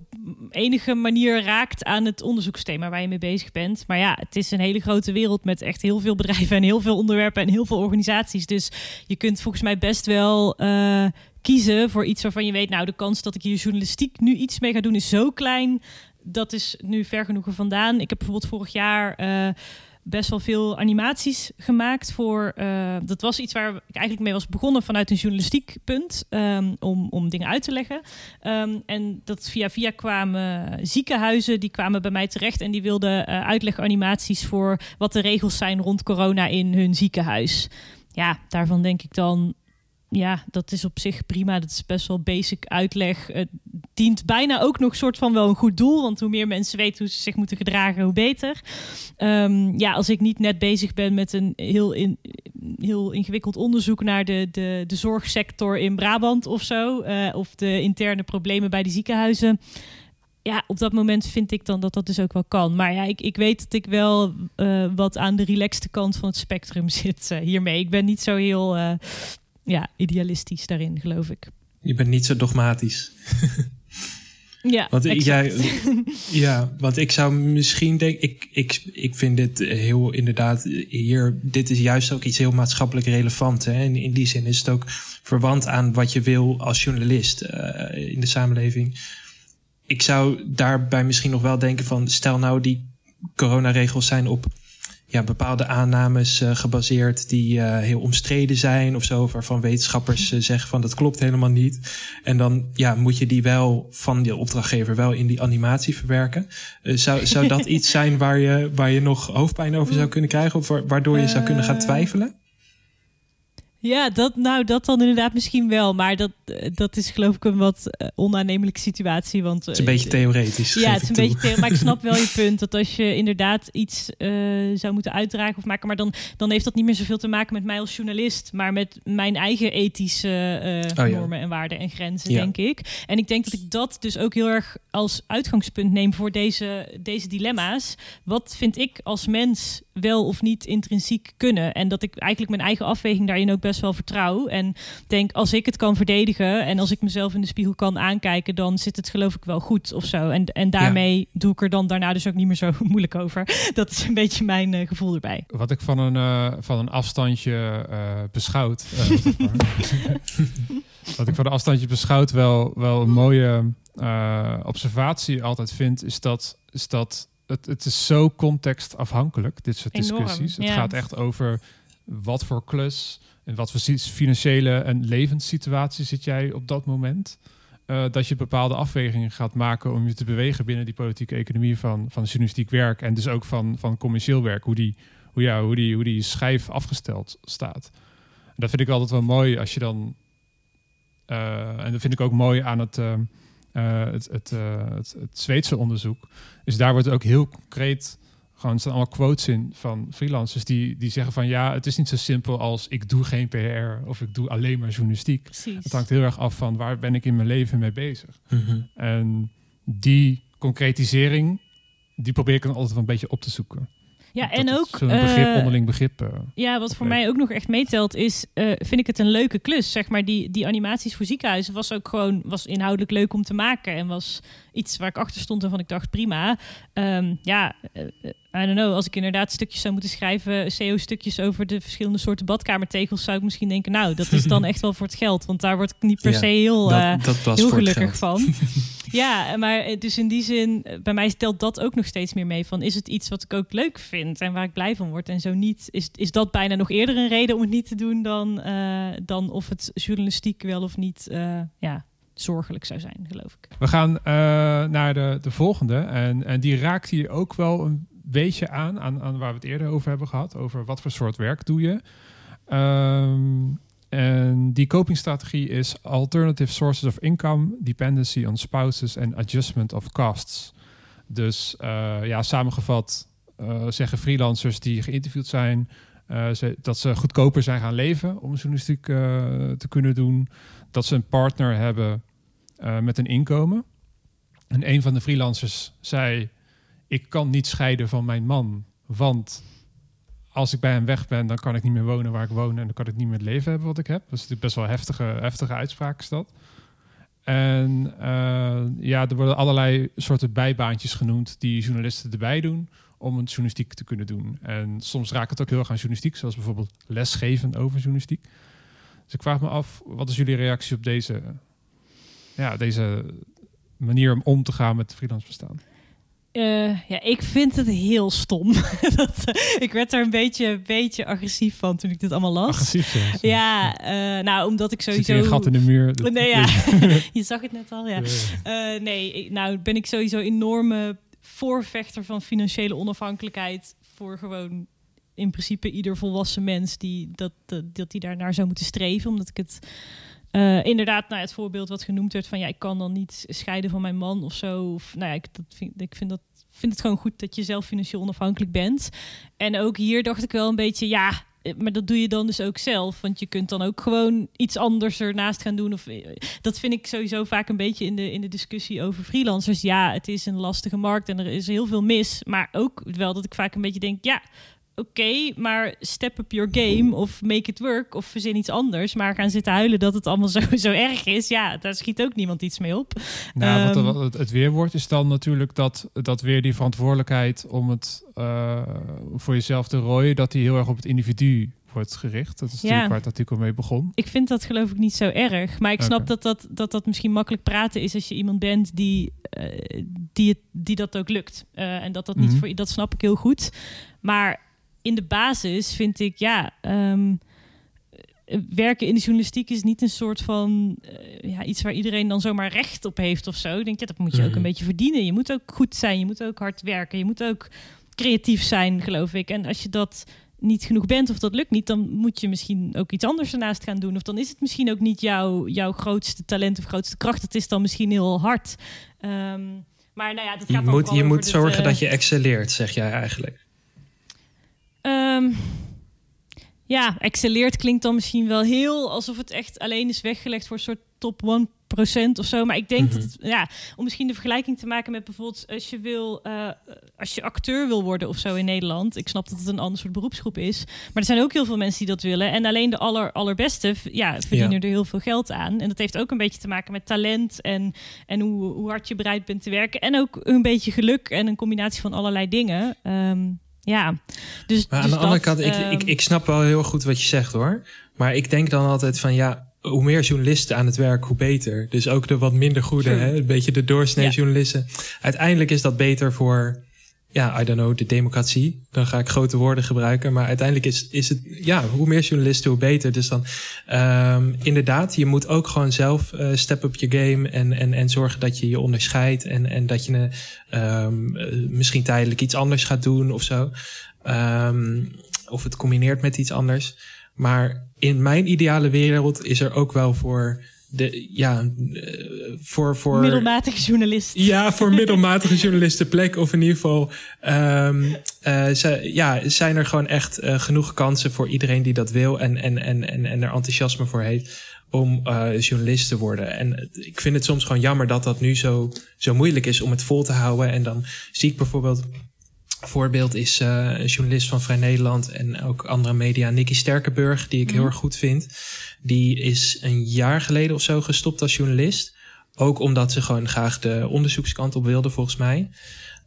enige manier raakt aan het onderzoeksthema waar je mee bezig bent. Maar ja, het is een hele grote wereld met echt heel veel bedrijven en heel veel onderwerpen en heel veel organisaties. Dus je kunt volgens mij best wel uh, kiezen voor iets waarvan je weet, nou, de kans dat ik hier journalistiek nu iets mee ga doen is zo klein. Dat is nu ver genoeg vandaan. Ik heb bijvoorbeeld vorig jaar. Uh, best wel veel animaties gemaakt voor. Uh, dat was iets waar ik eigenlijk mee was begonnen vanuit een journalistiek punt. Um, om, om dingen uit te leggen. Um, en dat via via kwamen ziekenhuizen, die kwamen bij mij terecht en die wilden uh, uitleganimaties voor wat de regels zijn rond corona in hun ziekenhuis. Ja, daarvan denk ik dan ja, dat is op zich prima. Dat is best wel basic uitleg. Het dient bijna ook nog soort van wel een goed doel. Want hoe meer mensen weten hoe ze zich moeten gedragen, hoe beter. Um, ja, als ik niet net bezig ben met een heel, in, heel ingewikkeld onderzoek naar de, de, de zorgsector in Brabant of zo. Uh, of de interne problemen bij de ziekenhuizen ja, op dat moment vind ik dan dat dat dus ook wel kan. Maar ja, ik, ik weet dat ik wel uh, wat aan de relaxte kant van het spectrum zit uh, hiermee. Ik ben niet zo heel ja, idealistisch daarin, geloof ik. Je bent niet zo dogmatisch. ja, want jij, ja, want ik zou misschien denken, ik, ik, ik vind dit heel inderdaad hier, dit is juist ook iets heel maatschappelijk relevant. Hè? En in die zin is het ook verwant aan wat je wil als journalist uh, in de samenleving. Ik zou daarbij misschien nog wel denken van, stel nou die coronaregels zijn op ja, bepaalde aannames uh, gebaseerd die uh, heel omstreden zijn of zo, waarvan wetenschappers uh, zeggen van dat klopt helemaal niet. En dan ja, moet je die wel van de opdrachtgever wel in die animatie verwerken. zou, zou dat iets zijn waar je, waar je nog hoofdpijn over zou kunnen krijgen of waardoor je zou kunnen gaan twijfelen? Ja, dat, nou, dat dan inderdaad misschien wel. Maar dat, eh, dat is geloof ik een wat uh, onaannemelijke situatie. Want, het is een beetje uh, theoretisch. Ja, het is een beetje theoretisch. Maar ik snap wel je punt. Dat als je inderdaad iets zou moeten uitdragen of maken... maar dan, dan heeft dat niet meer zoveel te maken met mij als journalist... maar met mijn eigen ethische oh, normen en waarden en grenzen, ja. denk ik. En ik denk dat ik dat dus ook heel erg als uitgangspunt neem... voor deze, deze dilemma's. Wat vind ik als mens wel of niet intrinsiek kunnen? En dat ik eigenlijk mijn eigen afweging daarin ook best wel vertrouw. En denk, als ik het kan verdedigen en als ik mezelf in de spiegel kan aankijken, dan zit het geloof ik wel goed of zo. En, en daarmee ja. doe ik er dan daarna dus ook niet meer zo moeilijk over. Dat is een beetje mijn uh, gevoel erbij. Wat ik van een, uh, van een afstandje uh, beschouwd. wat ik van een afstandje beschouwd wel, wel een mooie observatie altijd vind, is dat, is dat het, het is zo contextafhankelijk, dit soort Enorm, discussies. Het ja. gaat echt over wat voor klus en wat voor financiële en levenssituatie zit jij op dat moment. Uh, dat je bepaalde afwegingen gaat maken om je te bewegen binnen die politieke economie van, van journalistiek werk en dus ook van, van commercieel werk. Hoe die, hoe, ja, hoe, die, hoe die schijf afgesteld staat. En dat vind ik altijd wel mooi als je dan. Uh, en dat vind ik ook mooi aan het, uh, het, het, het, het, Zweedse onderzoek. Is daar wordt ook heel concreet. Gewoon, er staan allemaal quotes in van freelancers die, die zeggen van ja, het is niet zo simpel als ik doe geen PR of ik doe alleen maar journalistiek. Precies. Het hangt heel erg af van waar ben ik in mijn leven mee bezig. Mm En die concretisering, die probeer ik dan altijd wel een beetje op te zoeken. Ja, en ook. Begrip, uh, onderling begrip. Uh, ja, wat voor mij ook nog echt meetelt, is. Uh, vind ik het een leuke klus. Zeg maar, die, die animaties voor ziekenhuizen was ook gewoon. was inhoudelijk leuk om te maken. En was iets waar ik achter stond en van ik dacht: prima. Um, ja, I don't know. Als ik inderdaad stukjes zou moeten schrijven. CO-stukjes over de verschillende soorten badkamertegels. zou ik misschien denken: nou, dat is dan echt wel voor het geld. Want daar word ik niet per se heel, dat, dat heel gelukkig van. ja, maar dus in die zin. bij mij stelt dat ook nog steeds meer mee. Van is het iets wat ik ook leuk vind en waar ik blij van word? En zo niet. Is, is dat bijna nog eerder een reden om het niet te doen dan, uh, dan of het journalistiek wel of niet. Ja, zorgelijk zou zijn, geloof ik. We gaan naar de, de volgende. En, en die raakt hier ook wel een beetje aan, aan, aan waar we het eerder over hebben gehad. Over wat voor soort werk doe je. Um, en die copingstrategie is alternative sources of income, dependency on spouses en adjustment of costs. Dus uh, ja, samengevat uh, zeggen freelancers die geïnterviewd zijn ze, dat ze goedkoper zijn gaan leven om journalistiek te kunnen doen. Dat ze een partner hebben met een inkomen. En een van de freelancers zei: Ik kan niet scheiden van mijn man, want als ik bij hem weg ben, dan kan ik niet meer wonen waar ik woon en dan kan ik niet meer het leven hebben wat ik heb. Dat is natuurlijk best wel heftige, heftige uitspraak is dat. En uh, ja, er worden allerlei soorten bijbaantjes genoemd die journalisten erbij doen om een journalistiek te kunnen doen. En soms raakt het ook heel erg aan journalistiek, zoals bijvoorbeeld lesgeven over journalistiek. Dus ik vraag me af, wat is jullie reactie op deze, ja, deze manier om om te gaan met freelance bestaan? Uh, ja, ik vind het heel stom. dat, uh, ik werd er een beetje, beetje agressief van toen ik dit allemaal las. Agressief, ja. uh, nou, omdat ik sowieso... Een gat in de muur? Nee, ja. je zag het net al, ja. nee, nou ben ik sowieso enorme voorvechter van financiële onafhankelijkheid voor gewoon in principe ieder volwassen mens die dat, dat, dat die daarnaar zou moeten streven. Omdat ik het uh, inderdaad, nou, het voorbeeld wat genoemd werd van ja, ik kan dan niet scheiden van mijn man of zo. Of, nou ja, ik, dat vind, ik vind, dat, vind het gewoon goed dat je zelf financieel onafhankelijk bent. En ook hier dacht ik wel een beetje, ja, eh, maar dat doe je dan dus ook zelf. Want je kunt dan ook gewoon iets anders ernaast gaan doen. Of, eh, dat vind ik sowieso vaak een beetje in de, in de discussie over freelancers. Ja, het is een lastige markt en er is heel veel mis. Maar ook wel dat ik vaak een beetje denk, ja, oké, maar step up your game of make it work of verzin iets anders. Maar gaan zitten huilen dat het allemaal zo, zo erg is, ja, daar schiet ook niemand iets mee op. Nou, um, wat het, weerwoord is dan natuurlijk dat, dat weer die verantwoordelijkheid om het uh, voor jezelf te rooien, dat die heel erg op het individu wordt gericht. Dat is ja. natuurlijk waar het artikel mee begon. Ik vind dat geloof ik niet zo erg. Maar ik snap dat, dat, dat dat misschien makkelijk praten is als je iemand bent die, uh, die, het, die dat ook lukt. Uh, en dat dat niet mm -hmm. voor dat snap ik heel goed. Maar in de basis vind ik, ja, um, werken in de journalistiek is niet een soort van uh, ja, iets waar iedereen dan zomaar recht op heeft of zo. Ik denk, ja, dat moet je ook een mhm. beetje verdienen. Je moet ook goed zijn, je moet ook hard werken, je moet ook creatief zijn, geloof ik. En als je dat niet genoeg bent of dat lukt niet, dan moet je misschien ook iets anders ernaast gaan doen. Of dan is het misschien ook niet jouw, jouw grootste talent of grootste kracht. Het is dan misschien heel hard. Um, maar nou ja, dat gaat je moet, je moet zorgen uh, dat je excelleert, zeg jij eigenlijk. Um, ja, excelleert klinkt dan misschien wel heel alsof het echt alleen is weggelegd voor een soort top 1% of zo. Maar ik denk mm -hmm. dat, ja, om misschien de vergelijking te maken met bijvoorbeeld als je wil, uh, als je acteur wil worden of zo in Nederland. Ik snap dat het een ander soort beroepsgroep is. Maar er zijn ook heel veel mensen die dat willen. En alleen de aller, allerbeste ja, verdienen ja. er heel veel geld aan. En dat heeft ook een beetje te maken met talent en, en hoe, hoe hard je bereid bent te werken. En ook een beetje geluk en een combinatie van allerlei dingen. Um, ja, dus. Maar aan dus de andere kant, ik, uh, ik, ik snap wel heel goed wat je zegt hoor. Maar ik denk dan altijd van ja, hoe meer journalisten aan het werk, hoe beter. Dus ook de wat minder goede, hè, een beetje de doorsnee journalisten. Uiteindelijk is dat beter voor ja, I don't know, de democratie. Dan ga ik grote woorden gebruiken. Maar uiteindelijk is, is het, ja, hoe meer journalisten, hoe beter. Dus dan, um, inderdaad, je moet ook gewoon zelf uh, step up je game en, en, en zorgen dat je je onderscheidt. En, en dat je um, misschien tijdelijk iets anders gaat doen of zo. Um, of het combineert met iets anders. Maar in mijn ideale wereld is er ook wel voor de, ja, eh, voor, voor... Middelmatige journalist. Ja, voor middelmatige journalisten plek. Of in ieder geval um, uh, ja, zijn er gewoon echt uh, genoeg kansen voor iedereen die dat wil en, en, en, en, en er enthousiasme voor heeft om uh, journalist te worden. En ik vind het soms gewoon jammer dat dat nu zo, zo moeilijk is om het vol te houden. En dan zie ik bijvoorbeeld voorbeeld is uh, een journalist van Vrij Nederland en ook andere media, Nicky Sterkenburg, die ik heel mhm. erg goed vind. Die is een jaar geleden of zo gestopt als journalist. Ook omdat ze gewoon graag de onderzoekskant op wilde, volgens mij.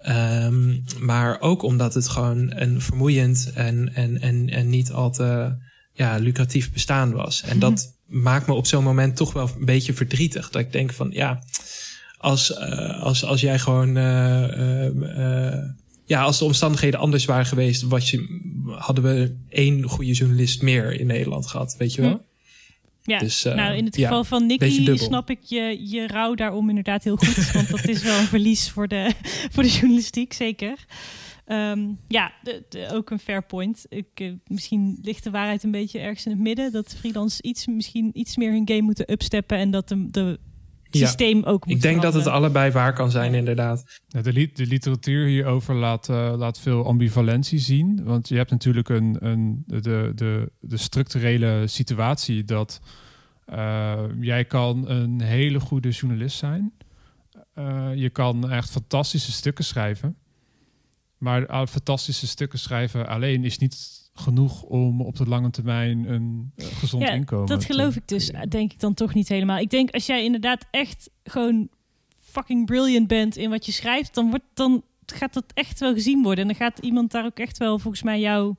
Um, maar ook omdat het gewoon een vermoeiend en, en, en, en niet al te ja, lucratief bestaan was. En dat mhm. maakt me op zo'n moment toch wel een beetje verdrietig. Dat ik denk van ja, als, uh, als, als jij gewoon. Uh, ja, als de omstandigheden anders waren geweest, was je, hadden we één goede journalist meer in Nederland gehad, weet je wel? Hm. Ja, dus, uh, nou in het geval van Nicky snap ik je, je rouw daarom inderdaad heel goed. want dat is wel een verlies voor de, voor de journalistiek, zeker. Um, ja, de, de, ook een fair point. Ik, uh, misschien ligt de waarheid een beetje ergens in het midden. Dat freelance iets, misschien iets meer hun game moeten upsteppen. En dat de, de systeem ook moet Ik denk dat het allebei waar kan zijn, inderdaad. de, de, literatuur hierover laat, uh, laat veel ambivalentie zien. Want je hebt natuurlijk een, een, de, de, de structurele situatie dat uh, jij kan een hele goede journalist zijn. Uh, je kan echt fantastische stukken schrijven. Maar fantastische stukken schrijven alleen is niet genoeg om op de lange termijn een uh, gezond ja, inkomen Dat geloof ik dus, denk ik dan toch niet helemaal. Ik denk als jij inderdaad echt gewoon fucking brilliant bent in wat je schrijft, dan, wordt, dan gaat dat echt wel gezien worden. En dan gaat iemand daar ook echt wel volgens mij jou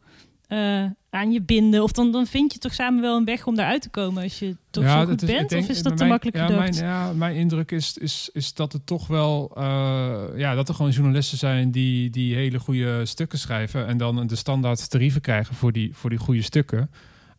uh, aan je binden. Of dan, dan vind je toch samen wel een weg om daaruit te komen als je toch zo goed bent? Denk, of is dat te makkelijk ja, mijn, ja, mijn indruk is, is, is dat het toch wel... Uh, ja, dat er gewoon journalisten zijn die, die hele goede stukken schrijven... en dan de standaard tarieven krijgen voor die, voor die goede stukken.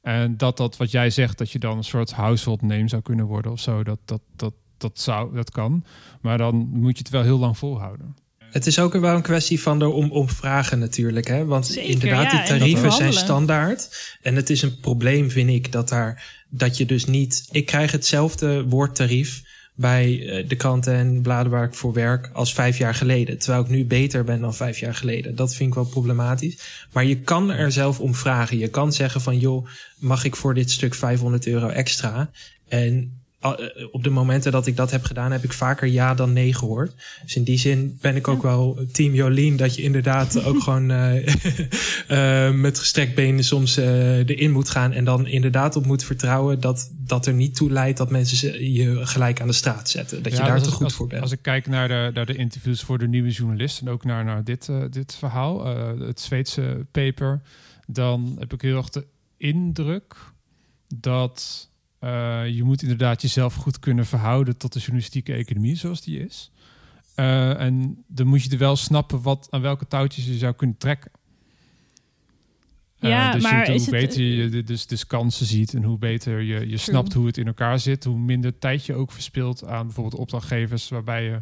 En dat dat wat jij zegt, dat je dan een soort household name zou kunnen worden of zo... dat, dat, dat, dat, zou, dat kan. Maar dan moet je het wel heel lang volhouden. Het is ook wel een kwestie van de om, om vragen natuurlijk. Hè? Want inderdaad, die tarieven zijn standaard. En het is een probleem, vind ik, dat, daar, dat je dus niet... Ik krijg hetzelfde woordtarief bij eh, de kranten en bladen waar ik voor werk als vijf jaar geleden. Terwijl ik nu beter ben dan vijf jaar geleden. Dat vind ik wel problematisch. Maar je kan er zelf om vragen. Je kan zeggen van joh, mag ik voor dit stuk 500 euro extra? En op de momenten dat ik dat heb gedaan, heb ik vaker ja dan nee gehoord. Dus in die zin ben ik ook wel team Jolien, dat je inderdaad ook gewoon uh, uh, met gestrekt benen soms erin moet gaan en dan inderdaad op moet vertrouwen dat dat er niet toe leidt dat mensen je gelijk aan de straat zetten. Dat je daar te goed voor bent. Als ik kijk naar de, naar de interviews voor de nieuwe journalisten en ook naar, naar dit, dit verhaal, het Zweedse paper, dan heb ik heel erg de indruk dat uh, je moet inderdaad jezelf goed kunnen verhouden tot de journalistieke economie zoals die is. Uh, en dan moet je er wel snappen wat, aan welke touwtjes je zou kunnen trekken. Uh, ja, dus maar je, hoe beter je dus, dus kansen ziet en hoe beter je, je snapt hoe het in elkaar zit, hoe minder tijd je ook verspilt aan bijvoorbeeld opdrachtgevers, waarbij je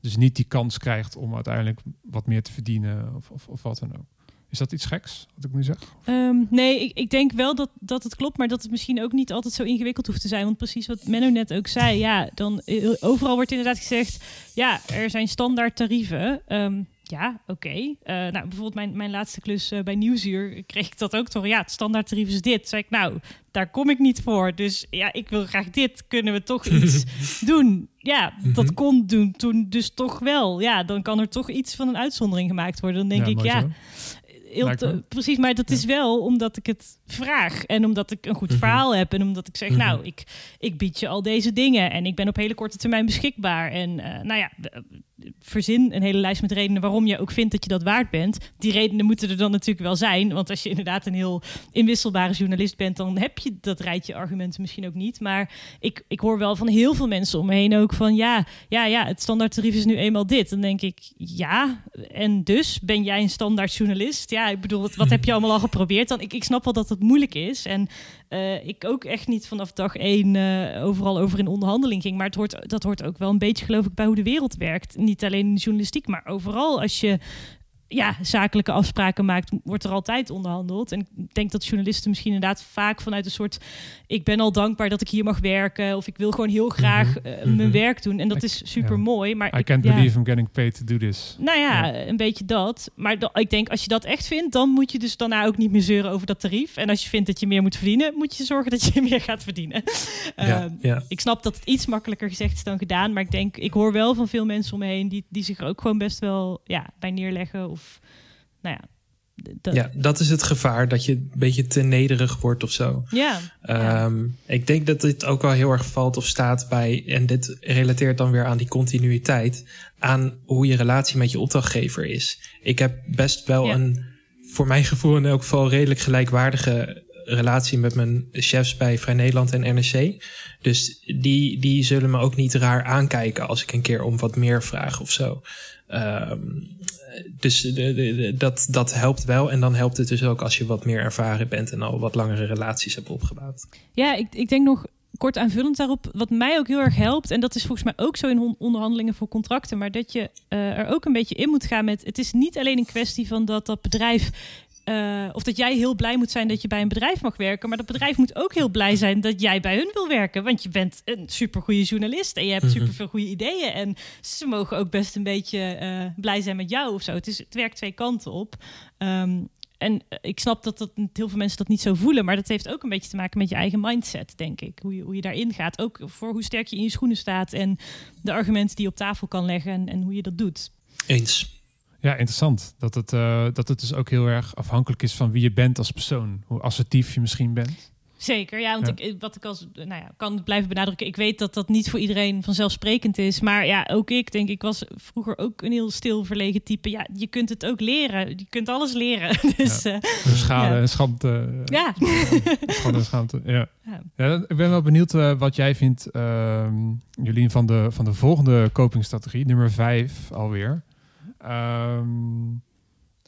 dus niet die kans krijgt om uiteindelijk wat meer te verdienen of, of, of wat dan ook. Is dat iets geks, wat ik nu zeg? Um, nee, ik, ik, denk wel dat, dat het klopt, maar dat het misschien ook niet altijd zo ingewikkeld hoeft te zijn. Want precies wat Menno net ook zei, ja, dan eh, overal wordt inderdaad gezegd, ja, er zijn standaard tarieven. Um, ja, oké. Okay. Uh, nou, bijvoorbeeld mijn, mijn laatste klus uh, bij Nieuwsuur kreeg ik dat ook toch. Ja, het standaard tarief is dit. Zei ik, nou, daar kom ik niet voor. Dus ja, ik wil graag dit. Kunnen we toch iets doen? Ja, dat mhm. kon doen toen dus toch wel. Ja, dan kan er toch iets van een uitzondering gemaakt worden. Dan denk ik, ja, heel precies, maar dat is wel omdat ik het vraag. En omdat ik een goed mhm. verhaal heb. En omdat ik zeg, mhm. nou, ik, ik bied je al deze dingen. En ik ben op hele korte termijn beschikbaar. En uh, nou ja, verzin een hele lijst met redenen waarom je ook vindt dat je dat waard bent. Die redenen moeten er dan natuurlijk wel zijn. Want als je inderdaad een heel inwisselbare journalist bent, dan heb je dat rijtje argumenten misschien ook niet. Maar ik, ik hoor wel van heel veel mensen om me heen ook van ja, ja, ja, het standaardtarief is nu eenmaal dit. Dan denk ik, ja, en dus ben jij een standaard journalist? Ja, ik bedoel, wat, wat heb je allemaal al geprobeerd? Dan, ik, ik snap wel dat het moeilijk is. En uh, ik ook echt niet vanaf dag één uh, overal over in onderhandeling ging. Maar het hoort, dat hoort ook wel een beetje, geloof ik, bij hoe de wereld werkt. Niet alleen in de journalistiek, maar overal als je ja, zakelijke afspraken maakt, wordt er altijd onderhandeld. En ik denk dat journalisten misschien inderdaad vaak vanuit een soort... ik ben al dankbaar dat ik hier mag werken... of ik wil gewoon heel graag mhm. Eh, mijn mhm. werk doen. En dat is super mooi. Maar I ik, can't believe I'm getting paid to do this. Nou ja, een beetje dat. Maar ik denk, als je dat echt vindt... dan moet je dus daarna ook niet meer zeuren over dat tarief. En als je vindt dat je meer moet verdienen... moet je zorgen dat je meer gaat verdienen. Uh, ik snap dat het iets makkelijker gezegd is dan gedaan. Maar ik denk, ik hoor wel van veel mensen om me heen... die, die zich ook gewoon best wel ja, bij neerleggen of nou ja. Dat... Ja, dat is het gevaar, dat je een beetje te nederig wordt of zo. Ja, ehm, Ik denk dat dit ook wel heel erg valt of staat bij, en dit relateert dan weer aan die continuïteit, aan hoe je relatie met je opdrachtgever is. Ik heb best wel een, voor mijn gevoel in elk geval, redelijk gelijkwaardige relatie met mijn chefs bij Vrij Nederland en NRC. Dus die, die zullen me ook niet raar aankijken als ik een keer om wat meer vraag of zo. Um, dus dat, dat helpt wel. En dan helpt het dus ook als je wat meer ervaren bent en al wat langere relaties hebt opgebouwd. Ja, ik, ik denk nog kort aanvullend daarop, wat mij ook heel erg helpt, en dat is volgens mij ook zo in onderhandelingen voor contracten, maar dat je uh, er ook een beetje in moet gaan met. Het is niet alleen een kwestie van dat dat bedrijf uh, of dat jij heel blij moet zijn dat je bij een bedrijf mag werken. Maar dat bedrijf moet ook heel blij zijn dat jij bij hun wil werken. Want je bent een supergoeie journalist en je hebt -hmm. superveel goede ideeën. En ze mogen ook best een beetje uh, blij zijn met jou of zo. Het, is, het werkt twee kanten op. Um, en ik snap dat, dat heel veel mensen dat niet zo voelen. Maar dat heeft ook een beetje te maken met je eigen mindset, denk ik. Hoe je, hoe je daarin gaat. Ook voor hoe sterk je in je schoenen staat. En de argumenten die je op tafel kan leggen. En, en hoe je dat doet. Eens. Ja, interessant. Dat het, uh, dat het dus ook heel erg afhankelijk is van wie je bent als persoon. Hoe assertief je misschien bent. Zeker, ja, want Ik, wat ik als, nou ja, kan blijven benadrukken. Ik weet dat dat niet voor iedereen vanzelfsprekend is. Maar ja, ook ik denk, ik was vroeger ook een heel stil verlegen type. Ja, je kunt het ook leren. Je kunt alles leren. dus, ja. uh, schade ja. en schaamte. Ja. schade en schaamte, ja. ja. ik ben wel benieuwd uh, wat jij vindt, uh, Jolien, van de, van de volgende copingstrategie, nummer vijf alweer. Um,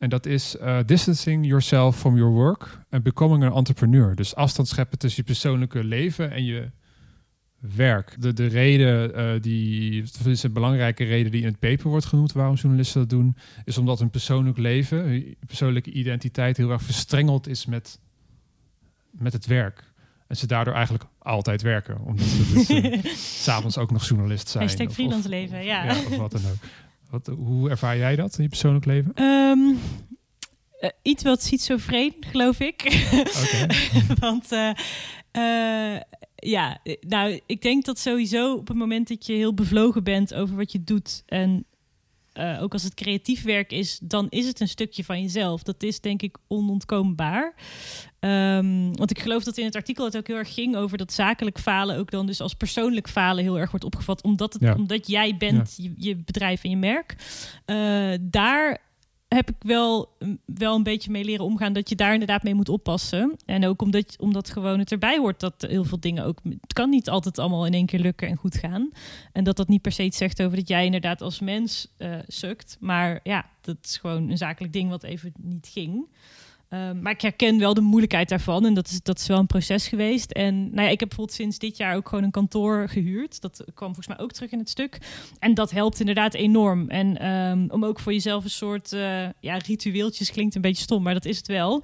en dat is uh, distancing yourself from your work and becoming an entrepreneur. Dus afstand scheppen tussen je persoonlijke leven en je werk. De, de reden, uh, die, is een belangrijke reden die in het paper wordt genoemd waarom journalisten dat doen, is omdat hun persoonlijk leven, hun persoonlijke identiteit heel erg verstrengeld is met, met het werk. En ze daardoor eigenlijk altijd werken. Omdat ze dus uh, s'avonds ook nog journalist zijn. Hashtag freelance leven, ja. ja. Of wat dan ook. Wat, hoe ervaar jij dat in je persoonlijk leven? Um, uh, iets wat ziet zo vreemd, geloof ik. Want uh, uh, ja, nou, ik denk dat sowieso op het moment dat je heel bevlogen bent over wat je doet en uh, ook als het creatief werk is, dan is het een stukje van jezelf. Dat is denk ik onontkoombaar. Um, want ik geloof dat in het artikel het ook heel erg ging over dat zakelijk falen ook dan dus als persoonlijk falen heel erg wordt opgevat, omdat, het, ja. omdat jij bent ja. je, je, bedrijf en je merk. Uh, daar heb ik wel, wel een beetje mee leren omgaan dat je daar inderdaad mee moet oppassen. En ook omdat, omdat gewoon het erbij hoort dat heel veel dingen ook. Het kan niet altijd allemaal in één keer lukken en goed gaan. En dat dat niet per se iets zegt over dat jij inderdaad als mens uh, sukt. Maar ja, dat is gewoon een zakelijk ding wat even niet ging. Um, maar ik herken wel de moeilijkheid daarvan. En dat is, dat is wel een proces geweest. En nou ja, ik heb bijvoorbeeld sinds dit jaar ook gewoon een kantoor gehuurd. Dat kwam volgens mij ook terug in het stuk. En dat helpt inderdaad enorm. En um, om ook voor jezelf een soort uh, ja, ritueeltjes klinkt een beetje stom, maar dat is het wel.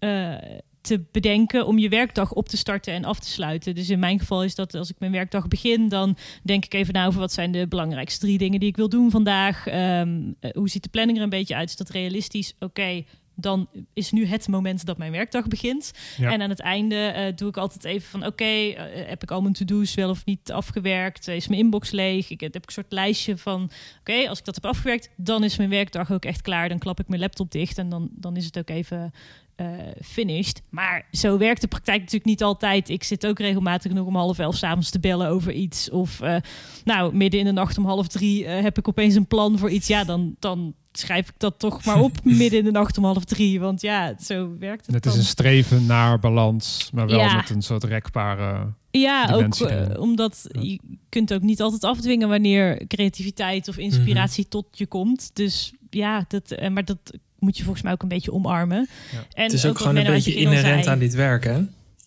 Uh, te bedenken om je werkdag op te starten en af te sluiten. Dus in mijn geval is dat als ik mijn werkdag begin, dan denk ik even na over wat zijn de belangrijkste drie dingen die ik wil doen vandaag. Um, hoe ziet de planning er een beetje uit? Is dat realistisch? Oké, dan is nu het moment dat mijn werkdag begint. En aan het einde eh, doe ik altijd even van oké, eh, heb ik al mijn to-do's wel of niet afgewerkt? Is mijn inbox leeg? Ik heb een soort lijstje van oké, als ik dat heb afgewerkt, dan is mijn werkdag ook echt klaar. Dan klap ik mijn laptop dicht en dan, dan is het ook even uh, finished. Maar zo werkt de praktijk natuurlijk niet altijd. Ik zit ook regelmatig nog om half elf s'avonds te bellen over iets. Of uh, nou, midden in de nacht om half drie uh, heb ik opeens een plan voor iets. Ja, dan, dan schrijf ik dat toch maar op midden in de nacht om half drie. Want ja, zo werkt het. Het is een streven naar balans, maar wel met een soort rekbare. Ja, ook omdat je kunt ook niet altijd afdwingen wanneer creativiteit of inspiratie mhm. tot je komt. Dus ja, dat, maar dat moet je volgens mij ook een beetje omarmen. Ja. En het is ook, gewoon een beetje inherent aan dit werk, hè?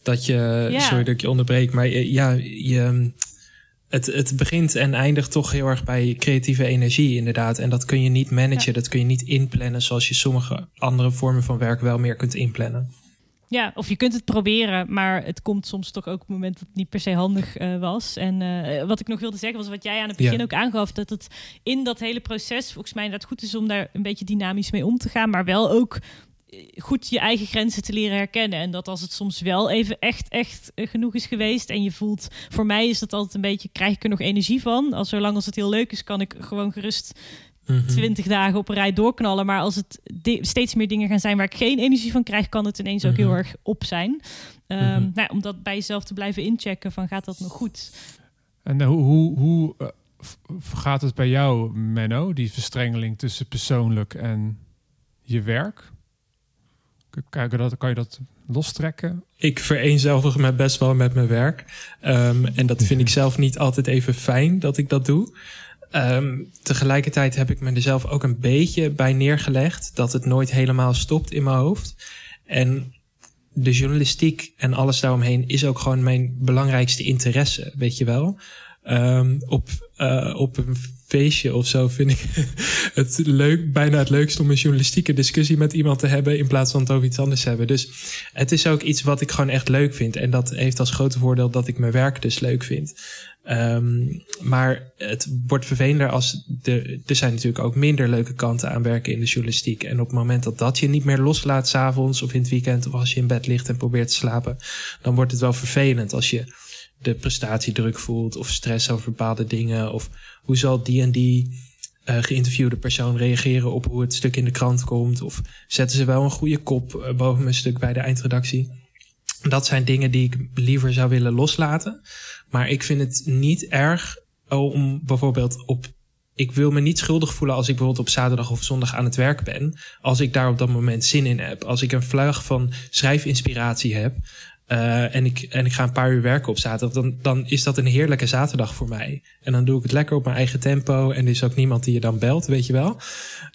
Dat je, ja. sorry dat ik je onderbreek, maar ja, je, het, het begint en eindigt toch heel erg bij creatieve energie, inderdaad. En dat kun je niet managen, dat kun je niet inplannen zoals je sommige andere vormen van werk wel meer kunt inplannen. Ja, of je kunt het proberen, maar het komt soms toch ook op het moment dat het niet per se handig uh, was. En uh, wat ik nog wilde zeggen was wat jij aan het begin ja. ook aangaf, dat het in dat hele proces volgens mij inderdaad goed is om daar een beetje dynamisch mee om te gaan, maar wel ook eh, goed je eigen grenzen te leren herkennen. En dat als het soms wel even echt, echt genoeg is geweest en je voelt, voor mij is dat altijd een beetje, krijg ik er nog energie van? Als zolang als het heel leuk is, kan ik gewoon gerust Mhm. twintig dagen op een rij doorknallen. Maar als het steeds meer dingen gaan zijn waar ik geen energie van krijg, kan het ineens ook heel mhm. erg op zijn. Um, nou, om dat bij jezelf te blijven inchecken van gaat dat nog goed? En hoe, hoe, hoe uh, gaat het bij jou, Menno, die verstrengeling tussen persoonlijk en je werk? Kan je dat, kan je dat lostrekken? Ik vereenzelvig me best wel met mijn werk. Um, en dat vind ik zelf niet altijd even fijn dat ik dat doe. Um, tegelijkertijd heb ik me er zelf ook een beetje bij neergelegd dat het nooit helemaal stopt in mijn hoofd. En de journalistiek en alles daaromheen is ook gewoon mijn belangrijkste interesse, weet je wel. Um, op, uh, op een feestje of zo vind ik het leuk, bijna het leukste om een journalistieke discussie met iemand te hebben in plaats van het over iets anders te hebben. Dus het is ook iets wat ik gewoon echt leuk vind. En dat heeft als grote voordeel dat ik mijn werk dus leuk vind. Um, maar het wordt vervelender als de, er zijn natuurlijk ook minder leuke kanten aan werken in de journalistiek. En op het moment dat dat je niet meer loslaat s'avonds of in het weekend of als je in bed ligt en probeert te slapen, dan wordt het wel vervelend als je de prestatiedruk voelt of stress over bepaalde dingen of hoe zal die en die uh, geïnterviewde persoon reageren op hoe het stuk in de krant komt of zetten ze wel een goede kop uh, boven mijn stuk bij de eindredactie. Dat zijn dingen die ik liever zou willen loslaten. Maar ik vind het niet erg om bijvoorbeeld op. Ik wil me niet schuldig voelen als ik bijvoorbeeld op zaterdag of zondag aan het werk ben. Als ik daar op dat moment zin in heb. Als ik een vlucht van schrijfinspiratie heb. Uh, en, ik, en ik ga een paar uur werken op zaterdag, dan, dan is dat een heerlijke zaterdag voor mij. En dan doe ik het lekker op mijn eigen tempo. En er is ook niemand die je dan belt, weet je wel.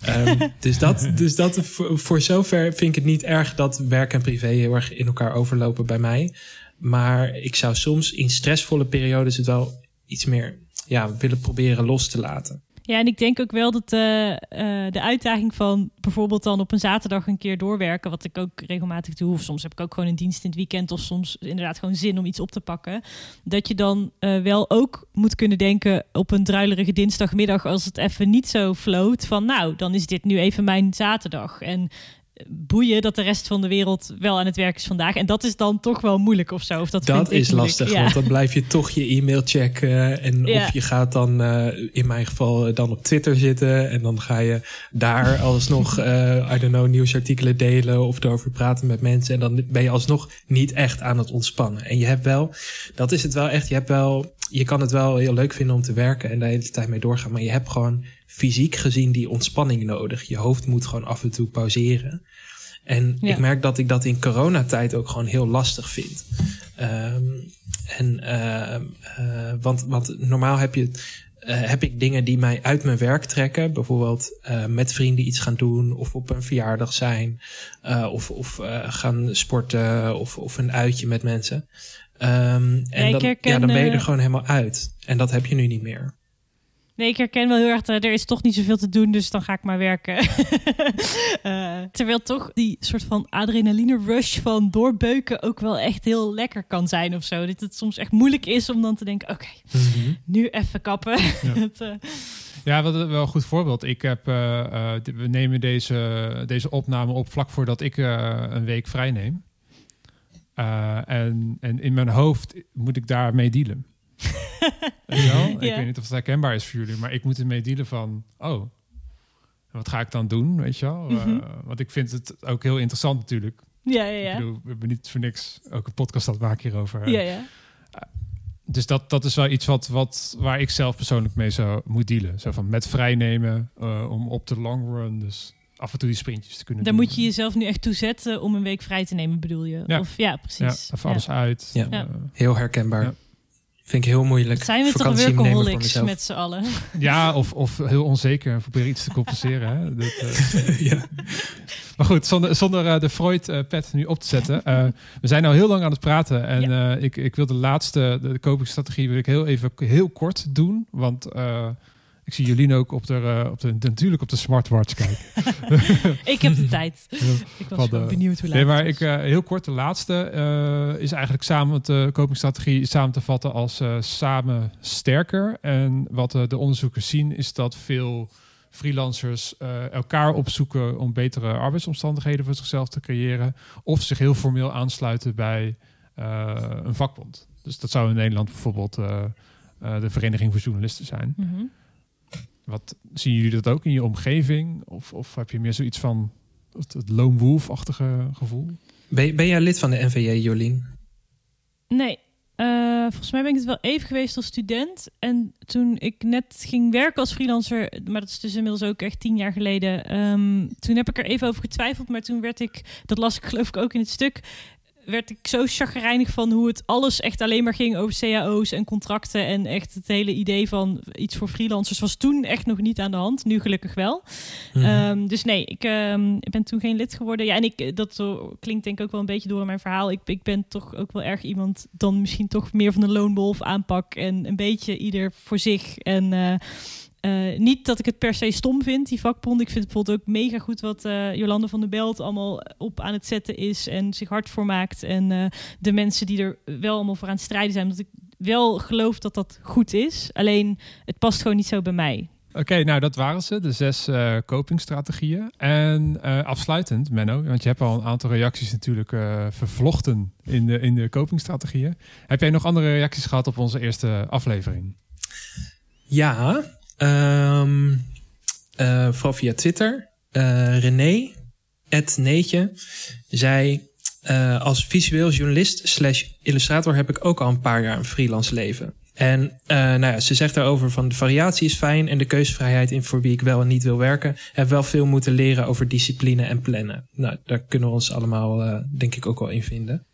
Um, dus dat, dus dat voor, voor zover vind ik het niet erg dat werk en privé heel erg in elkaar overlopen bij mij. Maar ik zou soms in stressvolle periodes het wel iets meer ja, willen proberen los te laten. Ja, en ik denk ook wel dat uh, uh, de uitdaging van bijvoorbeeld dan op een zaterdag een keer doorwerken, wat ik ook regelmatig doe, of soms heb ik ook gewoon een dienst in het weekend, of soms inderdaad gewoon zin om iets op te pakken, dat je dan uh, wel ook moet kunnen denken op een druilerige dinsdagmiddag, als het even niet zo floot, van nou, dan is dit nu even mijn zaterdag. En boeien dat de rest van de wereld wel aan het werk is vandaag. En dat is dan toch wel moeilijk of zo. Of dat dat is lastig, want dan blijf je toch je e-mail checken. En of je gaat dan, uh, in mijn geval, eh, dan op Twitter zitten. En dan ga je daar alsnog, uh, I don't know, nieuwsartikelen delen of erover praten met mensen. En dan ben je alsnog niet echt aan het ontspannen. En je hebt wel, dat is het wel echt, je hebt wel, je kan het wel heel leuk vinden om te werken en de hele tijd mee doorgaan. Maar je hebt gewoon fysiek gezien die ontspanning nodig. Je hoofd moet gewoon af en toe pauzeren. En ik merk dat ik dat in coronatijd ook gewoon heel lastig vind. Um, en, uh, uh, want, want normaal heb, je, uh, heb ik dingen die mij uit mijn werk trekken. Bijvoorbeeld met vrienden iets gaan doen. Of op een verjaardag zijn. of of gaan sporten. Of, of een uitje met mensen. Um, en dan, ja, dan ben je er gewoon helemaal uit. En dat heb je nu niet meer. Nee, ik herken wel heel erg, er is toch niet zoveel te doen, dus dan ga ik maar werken. uh, terwijl toch die soort van adrenaline rush van doorbeuken ook wel echt heel lekker kan zijn of zo. Dat het soms echt moeilijk is om dan te denken, oké, okay, mm -hmm. nu even kappen. Ja. het, uh, Ja, wel een goed voorbeeld. Ik heb, we nemen deze, deze opname op vlak voordat ik een week vrij neem. en, en in mijn hoofd moet ik daarmee dealen. ja. Ik weet niet of het herkenbaar is voor jullie, maar ik moet ermee dealen van, oh, wat ga ik dan doen, weet je wel? Mhm. want ik vind het ook heel interessant natuurlijk. Ja, ja, ja. Ik bedoel, we hebben niet voor niks ook een podcast dat maken hierover. Ja, ja. dus dat, dat is wel iets wat, wat, waar ik zelf persoonlijk mee zou moet dealen. Zo van met vrijnemen uh, om op de long run dus af en toe die sprintjes te kunnen Daar moet je jezelf nu echt toe zetten om een week vrij te nemen, bedoel je? Ja, of, ja precies. Ja, of alles uit. Ja. Heel herkenbaar. Vind ik heel moeilijk. Zijn we toch workaholics met z'n allen? Ja, of, of heel onzeker en proberen iets te compenseren. Hè? Dat, uh, ja. Maar goed, zonder, zonder uh, de Freud-pet nu op te zetten. Uh, we zijn al heel lang aan het praten. En ja. ik, ik wil de laatste, de, de kopingsstrategie, wil ik heel even heel kort doen. Want ik zie Jolien ook op de, uh, op de, natuurlijk op de smartwatch kijken. ik heb de tijd. ik was benieuwd hoe laat Nee, maar ik, uh, heel kort, de laatste uh, is eigenlijk samen de kopingsstrategie samen te vatten als samen sterker. En wat de onderzoekers zien is dat veel freelancers elkaar opzoeken om betere arbeidsomstandigheden voor zichzelf te creëren. Of zich heel formeel aansluiten bij een vakbond. Dus dat zou in Nederland bijvoorbeeld de Vereniging voor Journalisten zijn. Mm -hmm. Wat zien jullie dat ook in je omgeving? Of, of heb je meer zoiets van het, het lone wolf-achtige gevoel? Ben, ben jij lid van de NVJ, Jolien? Nee, uh, volgens mij ben ik het wel even geweest als student. En toen ik net ging werken als freelancer, maar dat is dus inmiddels ook echt tien jaar geleden. Um, toen heb ik er even over getwijfeld, maar toen werd ik, dat las ik geloof ik ook in het stuk, werd ik zo chagrijnig van hoe het alles echt alleen maar ging over cao's en contracten. En echt het hele idee van iets voor freelancers was toen echt nog niet aan de hand. Nu gelukkig wel. Mhm. Ehm, dus nee, ik, um, ik, ben toen geen lid geworden. Ja, en ik, dat klinkt denk ik ook wel een beetje door in mijn verhaal. Ik, ik ben toch ook wel erg iemand dan misschien toch meer van de lone wolf aanpak. En een beetje ieder voor zich. En... Uh, uh, niet dat ik het per se stom vind, die vakbond. Ik vind het bijvoorbeeld ook mega goed wat uh, Jolande van der Belt allemaal op aan het zetten is en zich hard voor maakt. En uh, de mensen die er wel allemaal voor aan het strijden zijn. Dat ik wel geloof dat dat goed is. Alleen het past gewoon niet zo bij mij. Oké, nou dat waren ze, de zes uh, copingstrategieën. En uh, afsluitend, Menno, want je hebt al een aantal reacties natuurlijk uh, vervlochten in de, in de copingstrategieën. Heb jij nog andere reacties gehad op onze eerste aflevering? Ja, Um, vooral via Twitter. Uh, René, het Neetje, zei... Uh, als visueel journalist slash illustrator heb ik ook al een paar jaar een freelance leven. En nou ja, ze zegt daarover van de variatie is fijn en de keuzevrijheid in voor wie ik wel en niet wil werken. Heb wel veel moeten leren over discipline en plannen. Nou, daar kunnen we ons allemaal denk ik ook wel in vinden.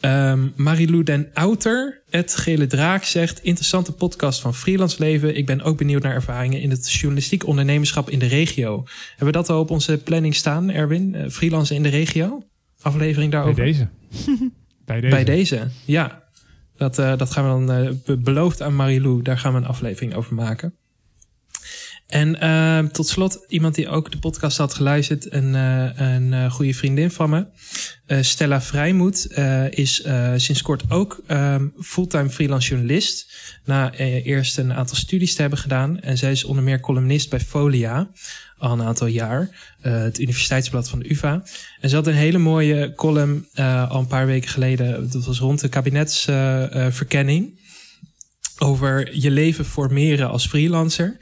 Um, Marilou den Outer, het Gele Draak, zegt... interessante podcast van Freelance Leven. Ik ben ook benieuwd naar ervaringen in het journalistiek ondernemerschap in de regio. Hebben we dat al op onze planning staan, Erwin? Uh, freelance in de regio? Aflevering daarover? Bij deze. Bij deze. Bij deze, ja. Dat, uh, dat gaan we dan uh, beloofd aan Marilou. Daar gaan we een aflevering over maken. En uh, tot slot, iemand die ook de podcast had geluisterd, een, uh, een uh, goede vriendin van me. Stella Vrijmoed is sinds kort ook um, fulltime freelance journalist. Na eerst een aantal studies te hebben gedaan. En zij is onder meer columnist bij Folia al een aantal jaar. het universiteitsblad van de UvA. En ze had een hele mooie column al een paar weken geleden. Dat was rond de kabinetsverkenning. over je leven formeren als freelancer.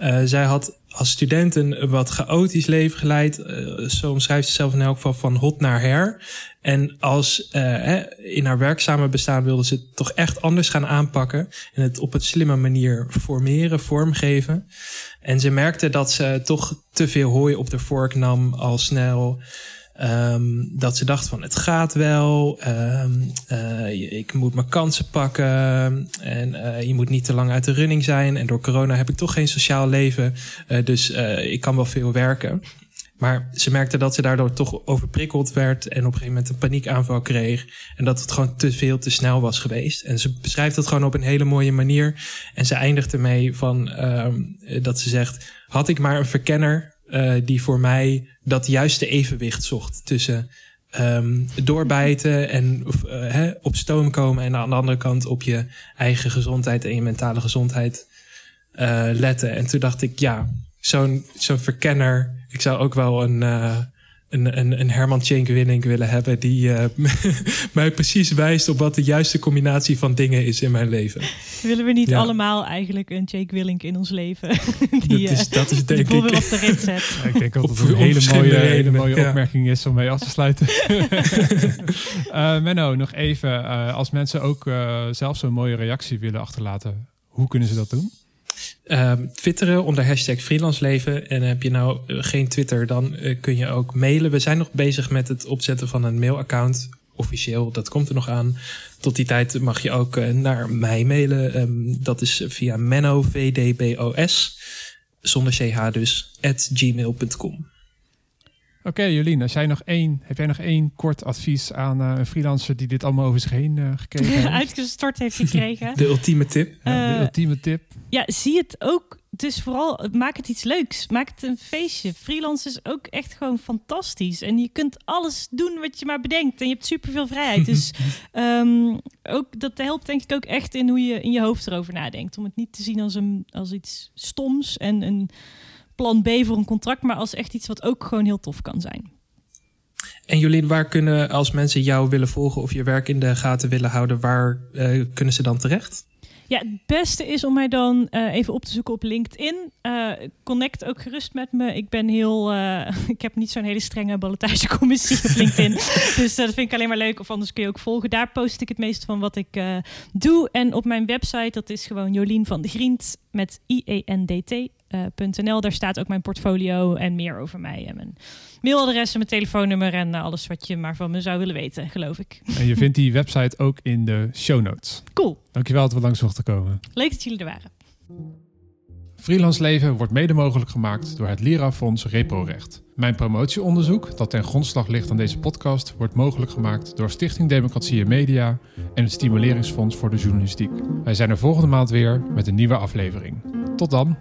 Uh, zij had als student een wat chaotisch leven geleid. Uh, zo omschrijft ze zelf in elk geval van hot naar her. En als uh, in haar werkzame bestaan wilde ze het toch echt anders gaan aanpakken. En het op een slimme manier formeren, vormgeven. En ze merkte dat ze toch te veel hooi op de vork nam al snel. Um, dat ze dacht van het gaat wel, um, uh, ik moet mijn kansen pakken en uh, je moet niet te lang uit de running zijn. En door corona heb ik toch geen sociaal leven, uh, dus ik kan wel veel werken. Maar ze merkte dat ze daardoor toch overprikkeld werd en op een gegeven moment een paniekaanval kreeg. En dat het gewoon te veel te snel was geweest. En ze beschrijft het gewoon op een hele mooie manier. En ze eindigt ermee van um, dat ze zegt: had ik maar een verkenner uh, die voor mij dat juiste evenwicht zocht tussen um, doorbijten en uh, hè, op stoom komen en aan de andere kant op je eigen gezondheid en je mentale gezondheid letten. En toen dacht ik, ja, zo'n zo'n verkenner. Ik zou ook wel een een, een, een Herman Cenk Willink willen hebben die uh, mij precies wijst op wat de juiste combinatie van dingen is in mijn leven. Willen we niet allemaal eigenlijk een Jake Willink in ons leven? die, dat, is, dat is denk ik. op de rit zet. Ja, ik denk ook dat het een hele mooie, hele mooie opmerking is om mee af te sluiten. uh, Menno, nog even. Uh, als mensen ook zelf zo'n mooie reactie willen achterlaten, hoe kunnen ze dat doen? Uh, twitteren onder hashtag freelanceleven. En heb je nou eh, geen Twitter, dan uh, kun je ook mailen. We zijn nog bezig met het opzetten van een mailaccount. Officieel, dat komt er nog aan. Tot die tijd mag je ook uh, naar mij mailen. Um, dat is via menno, vdbos, zonder ch dus, at gmail.com. Oké, okay, Jolien, als jij nog één, heb jij nog één kort advies aan uh, een freelancer die dit allemaal over zich heen uh, gekregen heeft? Uitgestort heeft gekregen. de ultieme tip. Ja, de uh, ultieme tip. Ja, zie het ook. Dus vooral, maak het iets leuks. Maak het een feestje. Freelance is ook echt gewoon fantastisch. En je kunt alles doen wat je maar bedenkt. En je hebt superveel vrijheid. dus um, ook, dat helpt denk ik ook echt in hoe je in je hoofd erover nadenkt. Om het niet te zien als, een, als iets stoms en een plan B voor een contract, maar als echt iets wat ook gewoon heel tof kan zijn. En Jolien, waar kunnen, als mensen jou willen volgen of je werk in de gaten willen houden, waar uh, kunnen ze dan terecht? Ja, het beste is om mij dan uh, even op te zoeken op LinkedIn. Uh, connect ook gerust met me. Ik ben heel. Uh, ik heb niet zo'n hele strenge ballotagecommissie op LinkedIn. dus dat vind ik alleen maar leuk. Of anders kun je ook volgen. Daar post ik het meeste van wat ik doe. En op mijn website, dat is gewoon Jolien van de Griend met I-E-N-D-T. .nl. Daar staat ook mijn portfolio en meer over mij. En mijn mailadres en mijn telefoonnummer en alles wat je maar van me zou willen weten, geloof ik. En je vindt die website ook in de show notes. Cool. Dankjewel dat we langs mochten komen. Leuk dat jullie er waren. Freelance Leven wordt mede mogelijk gemaakt door het Lira-fonds Reprorecht. Mijn promotieonderzoek, dat ten grondslag ligt aan deze podcast, wordt mogelijk gemaakt door Stichting Democratie en Media en het Stimuleringsfonds voor de Journalistiek. Wij zijn er volgende maand weer met een nieuwe aflevering. Tot dan!